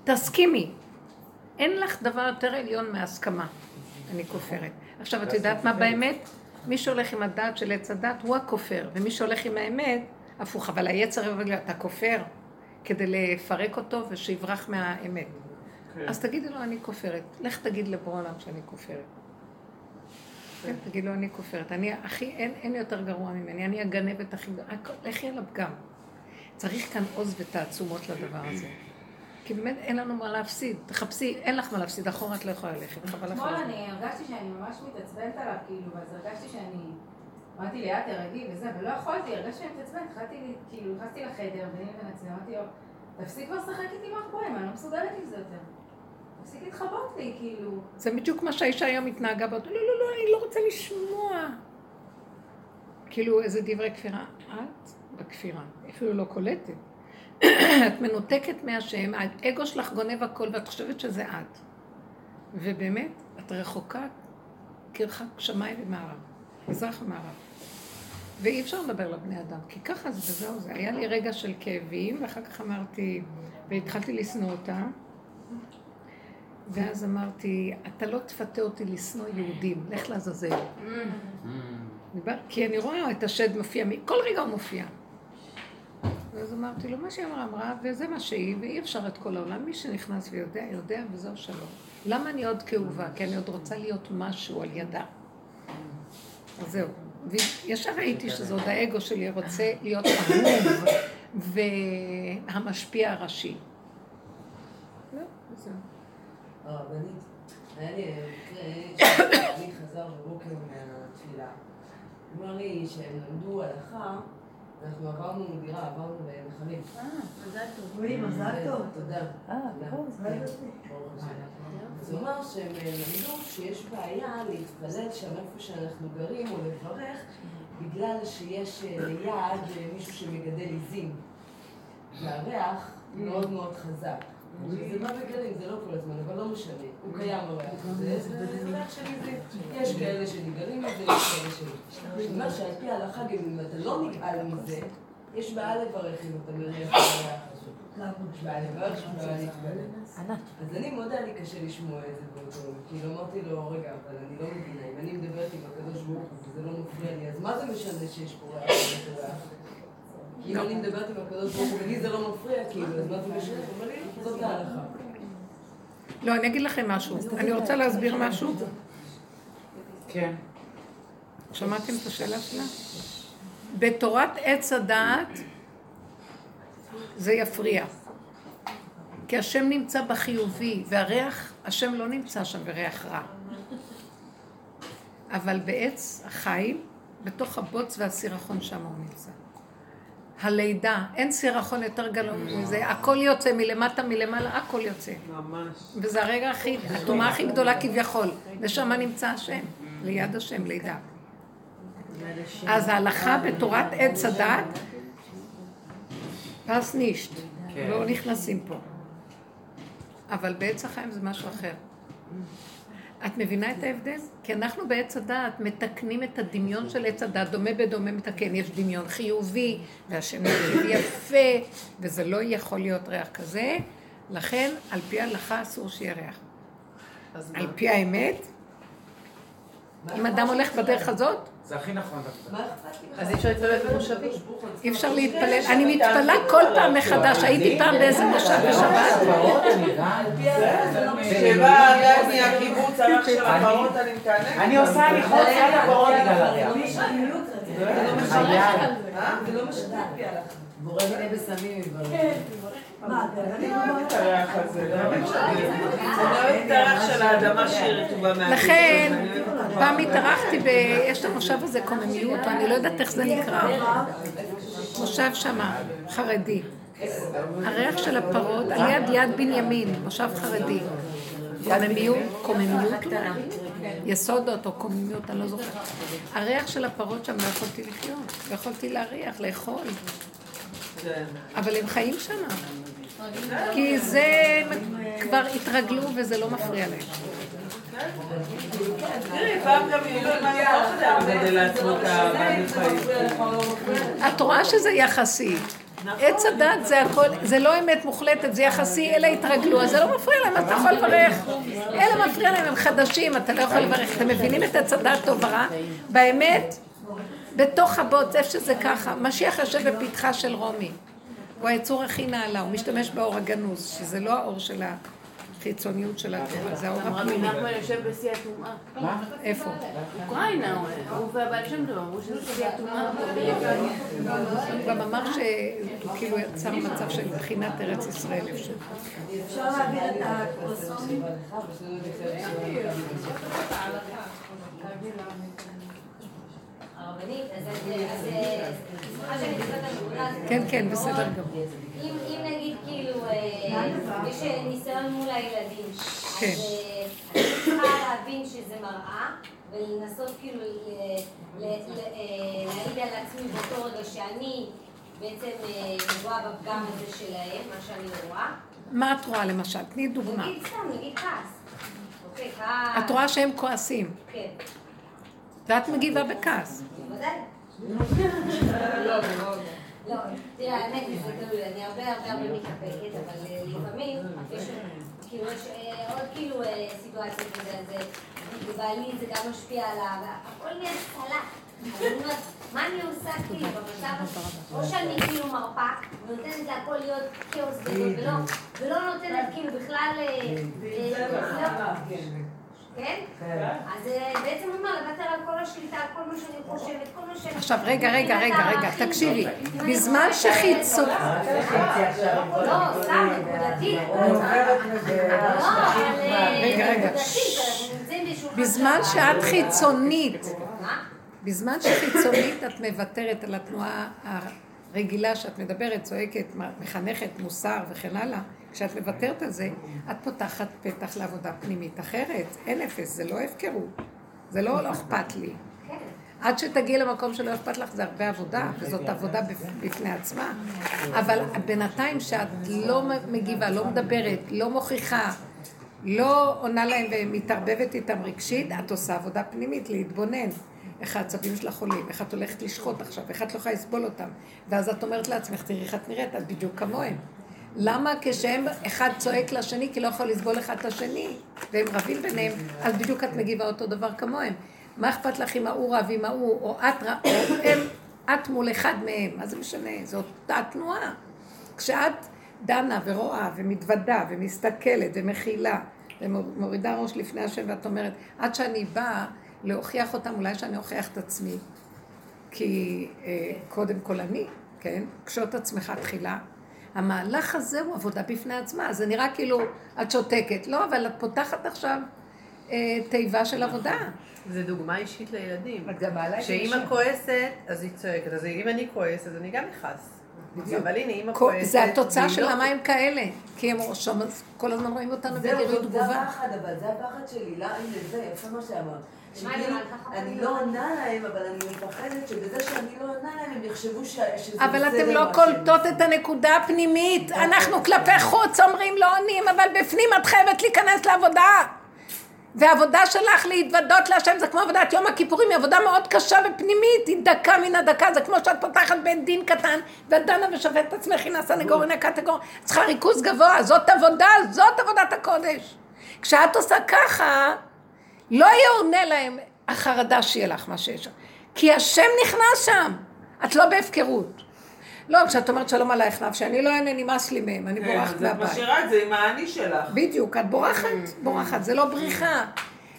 תסכימי. אין לך דבר יותר עליון מהסכמה. אני כופרת. עכשיו, את יודעת מה באמת? מי שהולך עם הדעת של עץ הדת הוא הכופר, ומי שהולך עם האמת, הפוך. אבל היצר יבוא אתה כופר, כדי לפרק אותו ושיברח מהאמת. כן. אז תגידי לו, אני כופרת. לך תגיד לבורא עולם שאני כופרת. כן, תגיד לו, אני כופרת. אני הכי, אין, אין יותר גרוע ממני, אני הגנבת הכי גדולה. הכ- לכי על הפגם. צריך כאן עוז ותעצומות לדבר הזה. כי באמת אין לנו מה להפסיד. תחפשי, אין לך מה להפסיד, אחורה את לא יכולה ללכת. חבל לך. אתמול. אני הרגשתי שאני ממש מתעצבנת עליו, כאילו, אז הרגשתי שאני... אמרתי לי, את תרגי וזה, ולא יכולתי, הרגשתי שאני מתעצבנת, התחלתי, לי- כאילו, נכנסתי לחדר, ביני לבין עצמי, אמרתי לו, תפסיק כבר לשחק איתי מאחוריהם, אני לא מסוגלת עם זה יותר. תפסיק להתחבות לי, כאילו. זה בדיוק מה שהאישה היום התנהגה באותו, לא, לא, לא, אני לא רוצה לשמוע. כאילו איזה דברי כפירה. את בכפירה, אפילו לא קולטת. [clears throat] את מנותקת מהשם, האגו שלך גונב הכל ואת חושבת שזה את. ובאמת, את רחוקה כרחק שמיים ומערב, מזרח ומערב. ואי אפשר לדבר לבני אדם, כי ככה זה וזהו זה. היה לי רגע של כאבים, ואחר כך אמרתי, והתחלתי לשנוא אותה. ואז אמרתי, אתה לא תפתה אותי לשנוא יהודים, לך לעזאזל. דיבר- כי אני רואה את השד מופיע, כל רגע הוא מופיע. ואז אמרתי לו, מה שהיא אמרה, אמרה, וזה מה שהיא, ואי אפשר את כל העולם. מי שנכנס ויודע, יודע, וזהו שלום. למה אני עוד כאובה? כי אני עוד רוצה להיות משהו על ידה. אז זהו. וישר ראיתי שזה עוד האגו שלי רוצה להיות אהוב והמשפיע הראשי. זהו, זהו. הרבנית, היה לי מקרה שאני חזר בבוקר מהתפילה. הוא אמר לי שהם למדו הלכה, אנחנו עברנו דירה, עברנו לנחלים. אה, מזל טוב. אוי, מזל טוב. תודה. אה. טוב, כן, הוא אמר שהם למדו שיש בעיה להתפלל שם איפה שאנחנו גרים או לברך, בגלל שיש אה, ליד אה, מישהו שמגדל עיזים. והריח מאוד מאוד חזק. זה בא בגלים, זה לא כל הזמן, אבל לא משנה. הוא קיים הריח הזה, זה זה ריח של עיזים. יש כאלה שנגאלים מזה, יש כאלה שלא. זאת אומרת שעל פי ההלכה, גם אם אתה לא נגאל מזה, יש בעיה לברך אם אתה מריח את [laughs] הריח. אז אני מאוד היה לי קשה לשמוע את זה באותו יום. כאילו אמרתי לו, רגע, אבל אני לא מבינה, אם אני מדברת עם הקדוש ברוך הוא וזה לא מפריע לי, אז מה זה משנה שיש פה ריח אם אני מדברת עם הקדוש ברוך הוא ולי זה לא מפריע, כאילו, אז מה זה משנה? לי, זאת ההלכה. לא, אני אגיד לכם משהו. אני רוצה להסביר משהו. כן. שמעתם את השאלה שלה? בתורת עץ הדעת זה יפריע. כי השם נמצא בחיובי, והריח, השם לא נמצא שם בריח רע. אבל בעץ החיים, בתוך הבוץ והסירחון שם הוא נמצא. הלידה, אין סירחון יותר גלום מזה, הכל יוצא מלמטה, מלמעלה, הכל יוצא. ממש. וזה הרגע הכי, הטומאה הכי גדולה כביכול, ושם נמצא השם, ליד השם, לידה. אז ההלכה בתורת עץ הדת, פס נישט, כן. לא נכנסים פה. אבל בעץ החיים זה משהו אחר. את מבינה את ההבדל? כי אנחנו בעץ הדעת מתקנים את הדמיון של עץ הדעת, דומה בדומה מתקן, יש דמיון חיובי, והשם מרכיב יפה, וזה לא יכול להיות ריח כזה, לכן על פי ההלכה אסור שיהיה ריח. על פי האמת, אם אדם הולך בדרך הזאת, זה הכי נכון דווקא. לי? אז אי אפשר להתפלל במושבים. אי אפשר להתפלל. אני מתפלאה כל פעם מחדש, הייתי פעם באיזה מושב בשבת, הפרות, אני עושה הליכות עד הבאות בגלל הריח. זה לא משנה. על פי ההלכה. בורא מיני בסמים רטובה מהקיבוץ. לכן, פעם התארחתי ב... יש את המושב הזה קוממיות, אני לא יודעת איך זה נקרא. מושב שמה, חרדי. הריח של הפרות, על יד יד בנימין, מושב חרדי. קוממיות, קוממיות. יסודות או קוממיות, אני לא זוכרת. הריח של הפרות שם לא יכולתי לחיות, לא יכולתי להריח, לאכול. כן. אבל הם חיים שם. כי זה, כבר התרגלו וזה לא מפריע להם. את רואה שזה יחסי. עץ הדת זה הכל, זה לא אמת מוחלטת, זה יחסי, אלה התרגלו, אז זה לא מפריע להם, אתה יכול לברך. אלה מפריע להם, הם חדשים, אתה לא יכול לברך. אתם מבינים את עץ הדת טוב ורע? באמת, בתוך הבוץ, איפה שזה ככה, משיח יושב בפתחה של רומי. הוא היצור הכי נעלה, הוא משתמש באור הגנוז, שזה לא האור של החיצוניות של הטבע, זה האור הפנימי. נחמן יושב בשיא הטומאה. איפה? אוקראינה, הוא- והבעל שם טוב, אמרו שזה שיא הטומאה. הוא גם אמר שהוא כאילו יצר מצב של בחינת ארץ ישראל איפשהו. אפשר להעביר את הקרוסונים? הרבנית, אז אז- אז סליחה שאני נכנסת לנקודה הזאת. כן, כן, בסדר גמור. אם אם נגיד כאילו אה, יש אה, ניסיון מול הילדים, כן. אז אה, אני צריכה להבין שזה מראה ולנסות כאילו ל- ל- ל- להעיד על עצמי באותו רגע שאני בעצם אה, נגועה בפגם הזה שלהם, מה שאני רואה. מה את רואה למשל? תני דוגמה. נגיד סתם, נגיד כעס. אוקיי, כעס. את רואה שהם כועסים, כן, ואת מגיבה בכעס. לא, תראה, האמת היא, זה אני הרבה הרבה הרבה מתאפקת, אבל לפעמים כאילו, יש עוד כאילו סיטואציות כזה, לבעלי זה גם משפיע עליו, הכל נהיה סלט. מה אני עושה כאילו במצב? או שאני כאילו מרפה, ונותנת להכל להיות כאוס גדול, ולא נותנת כאילו בכלל... אה, אה, לא. כן? אז אה, בעצם הוא אומר, לוותר על כל השליטה, על כל מה שאני חושבת, כל מה שאני... עכשיו, רגע, רגע, רגע, רגע, תקשיבי. בזמן שחיצון... לא, סתם. לא. אה, רגע, רגע. בזמן שאת חיצונית? בזמן שחיצונית את מוותרת על התנועה הרגילה שאת מדברת, צועקת, מחנכת, מוסר וכן הלאה, כשאת מוותרת על זה, את פותחת פתח לעבודה פנימית אחרת. אין אפס, זה לא הפקרות. זה לא לא אכפת לי. עד שתגיעי למקום שלא אכפת לך זה הרבה עבודה, וזאת עבודה בפ- בפני עצמה. אבל בינתיים שאת לא מגיבה, לא מדברת, לא מוכיחה, לא עונה להם ומתערבבת איתם רגשית, את עושה עבודה פנימית, להתבונן. איך העצבים שלך עולים, איך את הולכת לשחוט עכשיו, איך את לא יכולה לסבול אותם. ואז את אומרת לעצמך, תראי איך את נראית, את בדיוק כמוהם. למה כשהם אחד צועק לשני כי לא יכול לסבול אחד את השני, והם רבים ביניהם, אז בדיוק את מגיבה אותו דבר כמוהם. מה אכפת לך אם ההוא רב עם ההוא, או את, ר- או הם, את מול אחד מהם, מה זה משנה? זו אותה תנועה. כשאת דנה ורואה ומתוודה ומסתכלת ומכילה ומורידה ראש לפני השם ואת אומרת, עד שאני באה להוכיח אותם, אולי שאני אוכיח את עצמי, כי אה, קודם כל אני, כן? קשוט עצמך תחילה. המהלך הזה הוא עבודה בפני עצמה, זה נראה כאילו את שותקת. לא, אבל את פותחת עכשיו אה, תיבה של עבודה. זה דוגמה אישית לילדים. את גם מעלה לשם. כועסת, אז היא צועקת. אז אם אני כועס, אז אני גם אכעס. אבל הנה, אימא כועסת. זה התוצאה של לא- למה הם כאלה. כי הם שם כל הזמן רואים אותנו זהו, בגירוי זה תגובה. הפחד, אבל זה הפחד שלי, לא, הנה זה, יפה מה שאמרת. אני? לא עונה להם, אבל אני מפחדת שבזה שאני לא עונה להם, הם יחשבו שזה בסדר. אבל אתם לא קולטות את הנקודה הפנימית. אנחנו כלפי חוץ אומרים לא עונים, אבל בפנים את חייבת להיכנס לעבודה. והעבודה שלך להתוודות להשם זה כמו עבודת יום הכיפורים, היא עבודה מאוד קשה ופנימית, היא דקה מן הדקה, זה כמו שאת פותחת בית דין קטן, ואת דנה ושופטת את עצמך, הנה הסנגור, הנה הקטגור, צריכה ריכוז גבוה, זאת עבודה, זאת עבודת הקודש. כשאת עושה ככה, לא יהיה עונה להם החרדה שיהיה לך מה שיש שם. כי השם נכנס שם, את לא בהפקרות. לא, כשאת אומרת שלום עלייך נפשי, אני לא אענה, נמאס לי מהם, אני כן, בורחת אז את מהבית. משאירה את זה עם האני שלך. בדיוק, את בורחת, בורחת, זה לא בריחה.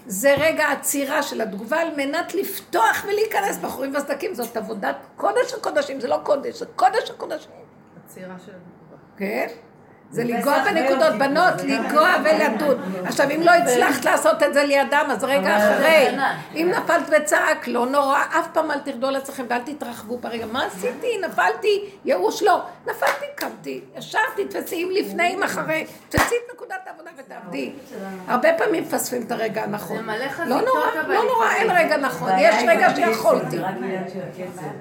זה רגע עצירה של התגובה על מנת לפתוח ולהיכנס בחורים וסדקים. זאת עבודת קודש הקודשים, זה לא קודש, זה קודש הקודשים. עצירה של התגובה. כן? זה לנגוע בנקודות, בנות, לנגוע ולדון. עכשיו, אם לא הצלחת לעשות את זה לידם, אז רגע אחרי. אם נפלת וצעק, לא נורא, אף פעם אל תרדו על עצמכם ואל תתרחבו ברגע. מה עשיתי? נפלתי, ייאוש לא. נפלתי, קמתי, ישבתי, תפסי אם לפני, אם אחרי. תפסי את נקודת העבודה ותעבדי. הרבה פעמים מפספים את הרגע הנכון. לא נורא, לא נורא, אין רגע נכון. יש רגע שיכולתי.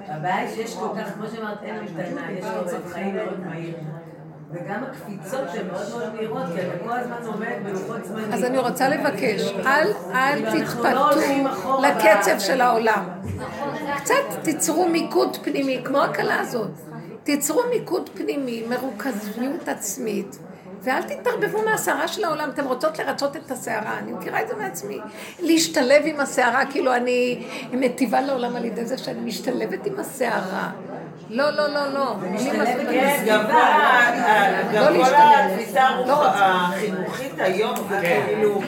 הבעיה היא שיש כל כך, כמו שאמרת, אין המתנה, יש קצב חיים מאוד מהיר. וגם הקפיצות שהן מאוד מאוד מהירות, כי אתה כל הזמן עומד בלוחות זמנים. אז אני רוצה לבקש, אל, אל לא תתפתו הולכים אחורה לקצב של העולם. קצת תיצרו מיקוד פנימי, כמו הכלה הזאת. תיצרו מיקוד פנימי, מרוכזיות עצמית, ואל תתערבבו מהסערה של העולם. אתן רוצות לרצות את הסערה, אני מכירה את זה מעצמי. להשתלב עם הסערה, כאילו אני מטיבה לעולם על ידי זה שאני משתלבת עם הסערה. לא, לא, לא, לא. כן, גם כל לא גם כל להשתלב. התפיסה לא. החינוכית היום זה כאילו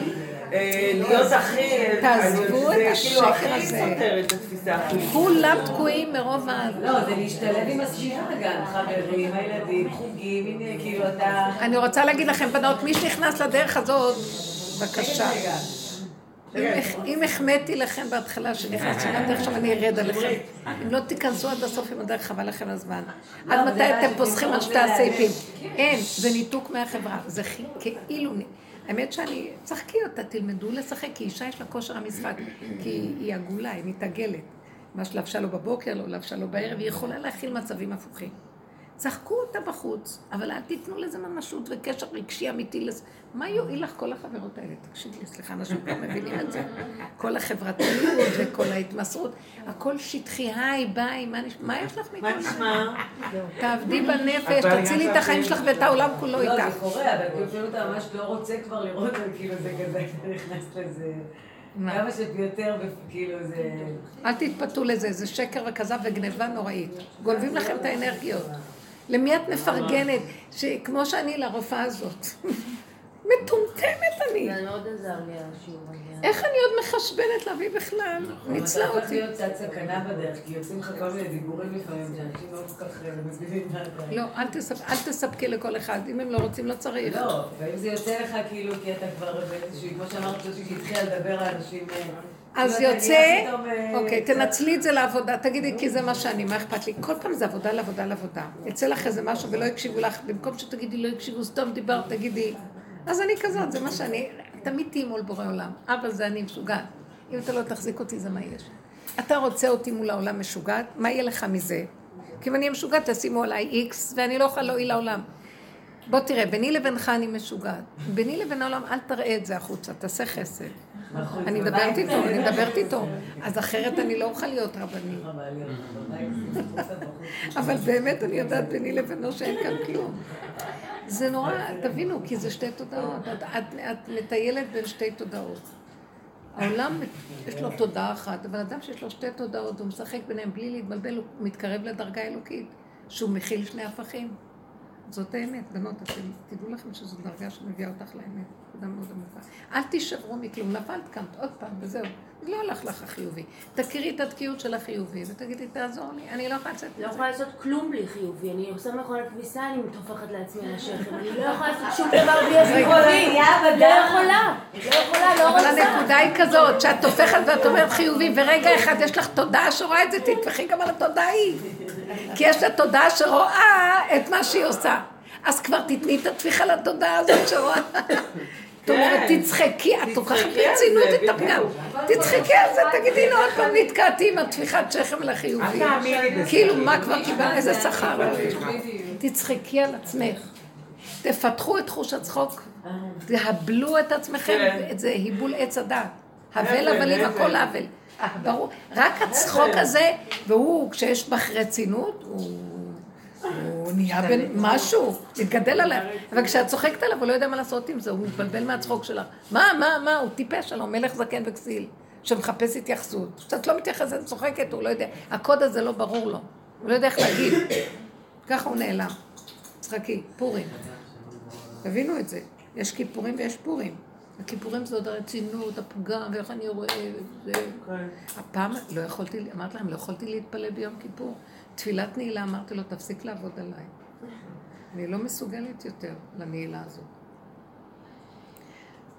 אה, להיות הכי, תעזבו זה את כאילו השקר הכי הזה. סותר את התפיסה. כולם תקועים מרוב ה... לא, זה להשתלב עם הסביבה גם, חברים, הילדים, חוגים, הנה, כאילו אתה... אני רוצה להגיד לכם, בנות, מי שנכנס לדרך הזאת, בבקשה. אם הח- אם החמאתי לכם בהתחלה שנכנסתי לדרך, עכשיו אני ארד עליכם. אם לא תיכנסו עד הסוף עם הדרך, חבל לכם הזמן. עד אבל מתי אתם מה פוסחים על שתי הסעיפים? אין, זה ניתוק מהחברה. זה כאילו... האמת שאני... צחקי אותה, תלמדו לשחק, כי אישה יש לה כושר המשחק. כי היא עגולה, היא מתעגלת. מה שלבשה לו בבוקר, לא לבשה לו בערב, היא יכולה להכיל מצבים הפוכים. צחקו אותה בחוץ, אבל אל תיתנו לזה ממשות וקשר רגשי אמיתי לזה. מה יועיל לך כל החברות האלה? תקשיבי, סליחה, אנשים כבר מבינים את זה. כל החברתיות וכל ההתמסרות, הכל שטחי, היי, ביי, מה נשמע? מה יש לך מכל זה? תעבדי בנפש, אבל תצילי את החיים שלך ואת העולם כולו לא, איתך. זה קורה, אבל כאילו לפעמים אתה ממש לא רוצה כבר לראות, כאילו זה כזה, אתה נכנס לזה... כמה שיותר, כאילו זה... אל תתפתו לזה, זה שקר וכזב וגניבה נוראית. גונבים לכם את האנרגיות. למי את מפרגנת? שכמו שאני לרופאה הזאת. [laughs] מטומטמת אני. זה מאוד עזר לי השיעור הזה. איך אני עוד מחשבנת להביא בכלל? ניצלה אתה הופך אותי. להיות קצת סכנה בדרך, כי יוצאים לך כל מיני דיבורים לפעמים, שאנשים לא כל כך אה, מבינים מה אתה... לא, אל תספ- אל תספקי לכל אחד. אם הם לא רוצים, לא צריך. לא, ואם זה יוצא לך כאילו, כי אתה כבר באיזשהו, כמו שאמרת, שהתחילה לדבר על אנשים... אז אתה יוצא, אה, אוקיי, תנצלי את זה לעבודה, תגידי, כי זה מה שאני, מה אכפת לי? כל פעם זה עבודה לעבודה לעבודה. יצא לך איזה משהו ולא הקשיבו לך, במקום שתגידי לא הקשיבו, סתם דיברת, תגידי, אז אני כזאת, זה מה שאני, תמיד תהיי מול בורא עולם. אבא זה אני משוגעת. אם אתה לא תחזיק אותי, זה מה יש. אתה רוצה אותי מול העולם משוגעת, מה יהיה לך מזה? כי אם אני משוגעת, תשימו עליי איקס, ואני לא אוכל להועיל לעולם. בוא תראה, ביני לבינך אני משוגעת. ביני לבין העולם, אל תראה את זה החוצה, תעשה חסד. נכון, אני מדברת. איתו, אני מדברת איתו. אז אחרת אני לא אוכל להיות רבני. אבל באמת אני יודעת ביני לבינו שאין כאן כלום. זה נורא, תבינו, כי זה שתי תודעות. את מטיילת בין שתי תודעות. העולם, יש לו תודעה אחת, אבל אדם שיש לו שתי תודעות, הוא משחק ביניהם בלי להתבלבל, הוא מתקרב לדרגה האלוקית, שהוא מכיל שני הפכים. זאת האמת, בנות, אתם תדעו לכם שזו דרגה שמביאה אותך לאמת, נקודה מאוד עמוקה. אל תישברו מכלום, נפלת, קמת עוד פעם, וזהו. לא הלך לך החיובי. תכירי את התקיעות של החיובי, ותגידי, תעזור לי, אני לא יכולה לצאת לא מזה. יכולה לעשות כלום בלי חיובי. אני עושה מכונת כביסה, אני טופחת לעצמי על השכם. אני לא יכולה לעשות שום דבר בלי החיובי. לא יכולה. לא יכולה, לא אבל רוצה. הנקודה היא כזאת, שאת טופחת ואת אומרת חיובי, ורגע אחד יש לך תודעה שרואה את זה, תטפחי גם על התודעה ההיא. כי יש לה תודעה שרואה את מה שהיא עושה. אז כבר תתני את הטפיחה לתודעה הזאת שרואה. [laughs] זאת אומרת, תצחקי, את לוקחת ברצינות את הפגם. תצחקי על זה, תגידי, הנה עוד פעם נתקעתי עם הטפיחת שכם לחיובי. כאילו, מה כבר קיבלת, איזה שכר? תצחקי על עצמך. תפתחו את חוש הצחוק, תהבלו את עצמכם, כן. זה היבול עץ הדת. הבל הבל, הבלים, הבל. הכל הבל. ברור, רק הצחוק הזה, והוא, כשיש בך רצינות, הוא... נהיה בן משהו, מתגדל עליו. אבל כשאת צוחקת עליו, הוא לא יודע מה לעשות עם זה, הוא מתבלבל מהצחוק שלך. מה, מה, מה, הוא טיפש עליו, מלך זקן וכסיל, שמחפש התייחסות. כשאת לא מתייחסת, צוחקת, הוא לא יודע. הקוד הזה לא ברור לו. הוא לא יודע איך להגיד. ככה הוא נעלם. צחקי, פורים. תבינו את זה. יש כיפורים ויש פורים. הכיפורים זה עוד הרצינות, הפגם, ואיך אני רואה, זה... הפעם לא יכולתי, אמרתי להם, לא יכולתי להתפלל ביום כיפור. תפילת נעילה, אמרתי לו, תפסיק לעבוד עליי. אני לא מסוגלת יותר לנעילה הזאת.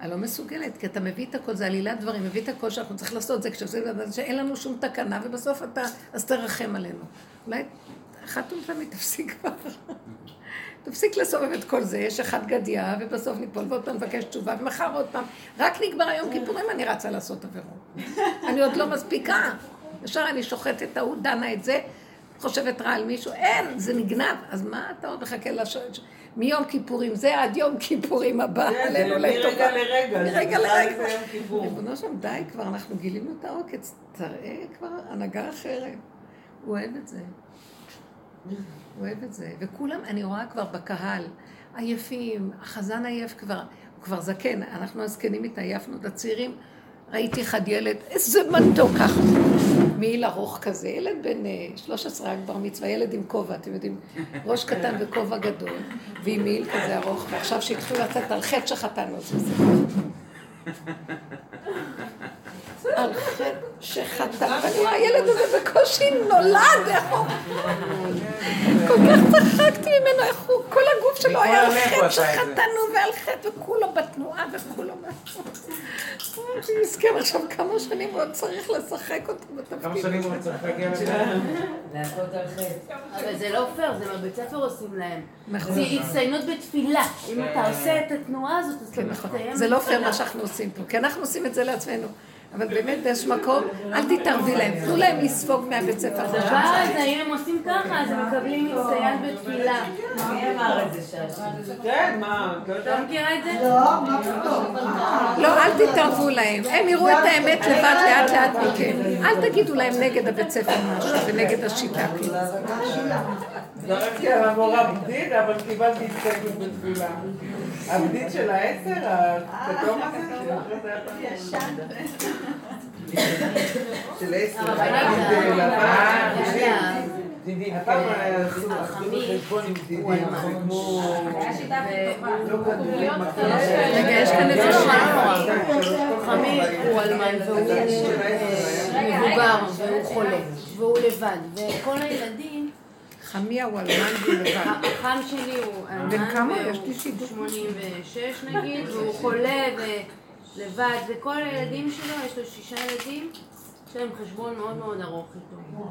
אני לא מסוגלת, כי אתה מביא את הכל, זה עלילת דברים, מביא את הכל שאנחנו צריכים לעשות זה, כשעושים את זה, שאין לנו שום תקנה, ובסוף אתה, אז תרחם עלינו. אולי אחת ולתמיד תפסיק כבר. תפסיק לסובב את כל זה, יש אחד גדיה, ובסוף ניפול, ועוד פעם נבקש תשובה, ומחר עוד פעם. רק נגמר היום כיפורים, אני רצה לעשות עבירות. [laughs] אני עוד לא מספיקה. ישר אני שוחטת את ההוא, דנה את זה, חושבת רע על מישהו, אין, זה נגנב. אז מה אתה עוד מחכה לשבת? מיום כיפורים זה עד יום כיפורים הבא, עלינו לטובה. מרגע לרגע, מרגע לרגע. ריבונו שם, די כבר, אנחנו גילינו את העוקץ, תראה כבר הנהגה אחרת. הוא אוהב את זה. [laughs] אוהב את זה. וכולם, אני רואה כבר בקהל, עייפים, החזן עייף כבר, הוא כבר זקן, אנחנו הזקנים התעייפנו, את הצעירים. ראיתי אחד ילד, איזה מתוק ככה, מעיל ארוך כזה, ילד בן אה, 13 רק בר מצווה, ילד עם כובע, אתם יודעים, ראש קטן וכובע גדול, ועם מעיל כזה ארוך, ועכשיו שהתחילו לצאת על חטא שחטאנו, אז זה על חטא שחטא, ואני רואה, הילד הזה בקושי נולד, איך הוא... כל כך צחקתי ממנו, איך הוא, כל הגוף שלו היה על חטא. שחטאנו ועל חטא, וכולו בתנועה וכולו... אמרתי, מסכן, עכשיו כמה שנים הוא עוד צריך לשחק אותו בתפקיד. כמה שנים הוא צריך להגיע לזה? להכות על חטא. אבל זה לא פייר, זה בבית ספר עושים להם. נכון. זה הצטיינות בתפילה. אם אתה עושה את התנועה הזאת, אז אתה כן, נכון. מסתיים זה לא פייר. מה שאנחנו עושים פה, כי אנחנו עושים את זה לעצמנו. אבל באמת באיזשהו מקום, אל תתערבי להם, תנו להם לספוג מהבית ספר. הדבר הזה, אם הם עושים ככה, אז הם מקבלים מצטיין בתפילה. מי אמר את זה שאשי? כן, מה, את לא לא יודעת? מכירה את זה? לא, אל תתערבו להם. הם יראו את האמת לבד לאט לאט מכם. אל תגידו להם נגד הבית ספר משהו ונגד השיטה. זרקתי על המורה בדיד, אבל קיבלתי הסתייגות בתפילה. הבדיד של העשר, הכתום הזה, של עשר, הפעם עשו בחשבון עם דידי, זה כמו... לא. רגע, יש כאן איזה חמי הוא אלמן והוא אה, מבוגר והוא חולה והוא לבד. וכל הילדים, חמיה הוא אלמן והוא לבד. [coughs] החם שלי הוא אלמן בן כמה? והוא יש לי שידוך. 86 נגיד והוא חולה ולבד וכל הילדים שלו, יש לו שישה ילדים, יש להם חשבון מאוד מאוד ארוך איתו.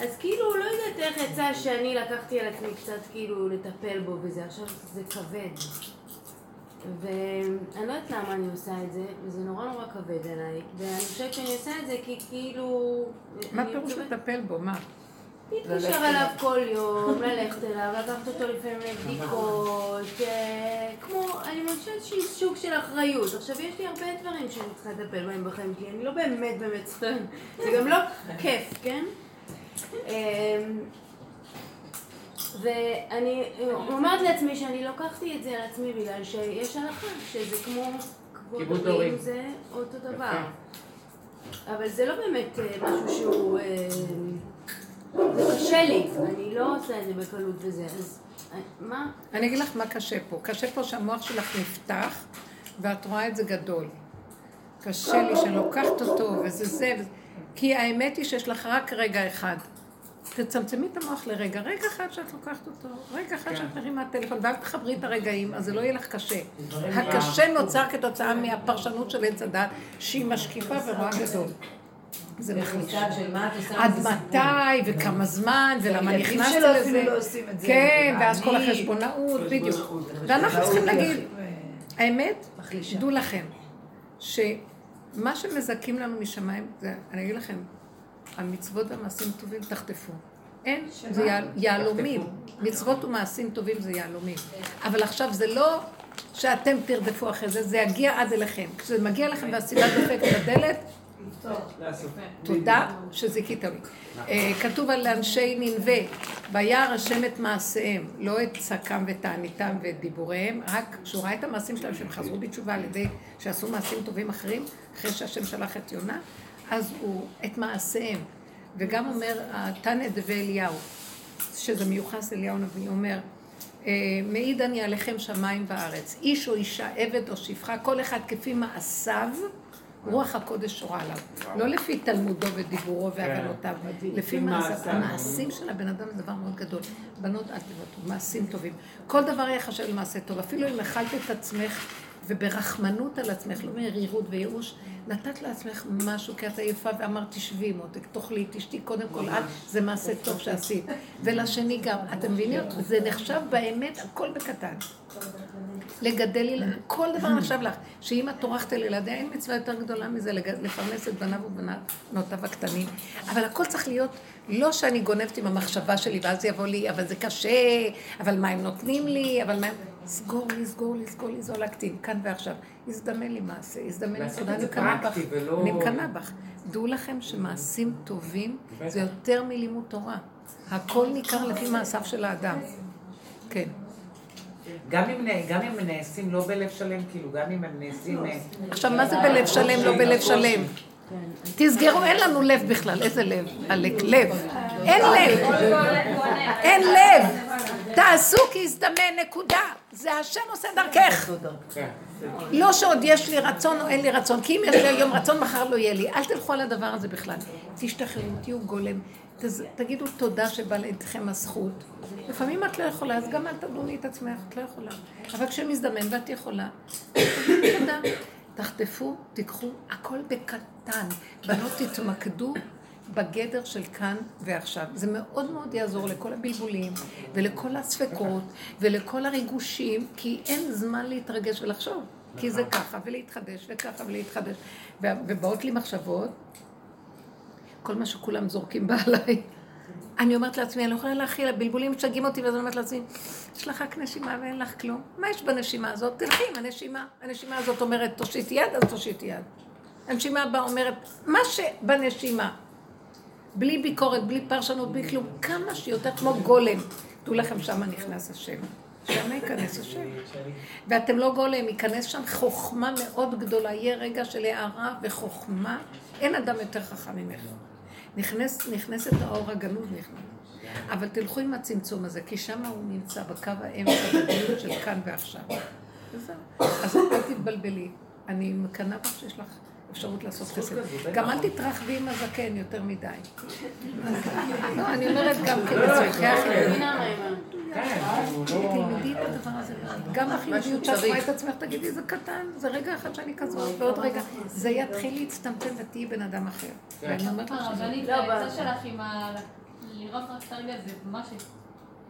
אז כאילו, לא יודעת איך יצא שאני לקחתי על עצמי קצת כאילו לטפל בו וזה, עכשיו זה כבד. ואני לא יודעת למה אני עושה את זה, וזה נורא נורא כבד עליי, ואני חושבת שאני עושה את זה כי כאילו... מה פירוש לטפל בו? מה? להתקשר אליו כל יום, ללכת אליו, לקחת אותו לפעמים לבדיקות, אה, כמו, אני חושבת שהיא סוג של אחריות. עכשיו, יש לי הרבה דברים שאני צריכה לטפל בהם בחיים שלי, אני לא באמת באמת סתם, זה גם לא כיף, כן? אמ, ואני אומרת לעצמי שאני לקחתי את זה על עצמי בגלל שיש הלכה, שזה כמו כבוד כיבוד הורים. זה אותו דבר. אבל זה לא באמת אה, משהו שהוא... זה קשה לי, אני לא עושה את זה בקלות וזה, אז מה? אני אגיד לך מה קשה פה. קשה פה שהמוח שלך נפתח, ואת רואה את זה גדול. קשה לי שאני לוקחת אותו, וזה זה, וזה. כי האמת היא שיש לך רק רגע אחד. תצמצמי את המוח לרגע, רגע אחד שאת לוקחת אותו, רגע אחד שאת מרימה טלפון, ואל תחברי את הרגעים, אז זה לא יהיה לך קשה. הקשה נוצר כתוצאה מהפרשנות של עץ הדת, שהיא משקיפה ורואה גדול. זה. מושג של מה את עושה עד מתי, וכמה זמן, ולמה הילדים נכנסת שלו לזה. אפילו לא עושים את זה. כן, ואז כל החשבונאות, בדיוק. ואנחנו צריכים להגיד, האמת. דעו לכם, שמה שמזכים לנו משמיים, זה, אני אגיד לכם, המצוות והמעשים טובים תחטפו. אין, זה יהלומים. מצוות ומעשים טובים זה יהלומים. אבל עכשיו זה לא שאתם תרדפו אחרי זה, זה יגיע עד אליכם. כשזה מגיע אליכם והסיבה דופקת בדלת, תודה שזיכית לי. אה, כתוב על אנשי ננבה, וירא השם את מעשיהם, לא את שקם ותעניתם ואת דיבוריהם, רק כשהוא ראה את המעשים שלהם שהם חזרו בתשובה על ידי שעשו מעשים טובים אחרים, אחרי שהשם שלח את יונה, אז הוא את מעשיהם. וגם אומר, תנא דבי אליהו, שזה מיוחס אליהו הנביא, אומר, אה, מעיד אני עליכם שמיים וארץ, איש או אישה, עבד או שפחה, כל אחד כפי מעשיו רוח הקודש שורה עליו. לא לפי תלמודו ודיבורו והבנותיו, לפי המעשים של הבן אדם זה דבר מאוד גדול. בנות, אל מעשים טובים. כל דבר יהיה חשב למעשה טוב. אפילו אם אכלת את עצמך וברחמנות על עצמך, לא מרירות וייאוש, נתת לעצמך משהו כי את עייפה ואמרת תשבי מותק, תאכלי, תשתי קודם כל את, זה מעשה טוב שעשית. ולשני גם, אתם מבינים? זה נחשב באמת הכל בקטן. לגדל ילדים, כל דבר נחשב לך. שאם את טורחת אל ילדיה, אין מצווה יותר גדולה מזה לפרנס את בניו ובנותיו הקטנים. אבל הכל צריך להיות, לא שאני גונבת עם המחשבה שלי ואז יבוא לי, אבל זה קשה, אבל מה הם נותנים לי, אבל מה הם... סגור לי, סגור לי, סגור לי, זו להקטין, כאן ועכשיו. הזדמן לי מעשה, הזדמן נקודה, אני מקנאה בך. אני מקנאה בך. דעו לכם שמעשים טובים זה יותר מלימוד תורה. הכל ניכר לפי מעשיו של האדם. כן. גם אם, גם אם הם נעשים לא בלב שלם, כאילו, גם אם הם נעשים... אה, עכשיו, מה זה בלב שלם, לא בלב שלם? תסגרו, אין לנו לב בכלל, איזה לב? לב. אין לב. אין לב. תעשו כי יזדמן, נקודה. זה השם עושה דרכך. לא שעוד יש לי רצון או אין לי רצון, כי אם יש לי היום רצון, מחר לא יהיה לי. אל תלכו על הדבר הזה בכלל. תשתחררו, תהיו גולם. תגידו תודה שבא לידכם הזכות. לפעמים את לא יכולה, אז גם אל תדוני את עצמך, את לא יכולה. אבל כשמזדמן ואת יכולה, תודה. תחטפו, תיקחו, הכל בקטן. בנות תתמקדו בגדר של כאן ועכשיו. זה מאוד מאוד יעזור לכל הבלבולים ולכל הספקות ולכל הריגושים, כי אין זמן להתרגש ולחשוב. כי זה ככה, ולהתחדש, וככה, ולהתחדש. ובאות לי מחשבות, כל מה שכולם זורקים בה עליי. אני אומרת לעצמי, אני לא יכולה להכיל, הבלבולים משגעים אותי, ואז אני אומרת לעצמי, יש לך רק נשימה ואין לך כלום. מה יש בנשימה הזאת? תלכי עם הנשימה. הנשימה הזאת אומרת, תושיט יד, אז תושיט יד. הנשימה הבאה אומרת, מה שבנשימה, בלי ביקורת, בלי פרשנות, בלי כלום, כמה שיותר כמו גולם. דעו לכם, שמה נכנס השם. שם ייכנס השם. ואתם לא גולם, ייכנס שם חוכמה מאוד גדולה. יהיה רגע של הערה וחוכמה. אין אדם יותר חכם ממך. נכנס, נכנסת האור הגנוז נכנס. אבל תלכו עם הצמצום הזה, כי שם הוא נמצא בקו האמצע בדיוק של כאן ועכשיו. וזהו. אז אל תתבלבלי. אני מקנאה בך שיש לך אפשרות לעשות חסד. גם אל תתרחבי עם הזקן יותר מדי. לא, אני אומרת גם כן לצורכי החילונים. תלמדי את הדבר הזה. גם החיוביות שאת רואה את עצמך, תגידי, זה קטן, זה רגע אחד שאני כזאת, ועוד רגע, זה יתחיל להצטמצם ותהיי בן אדם אחר. ואני אומרת לך שזה... הרבנית, העצה שלך עם ה... לראות רק את הרגע זה ממש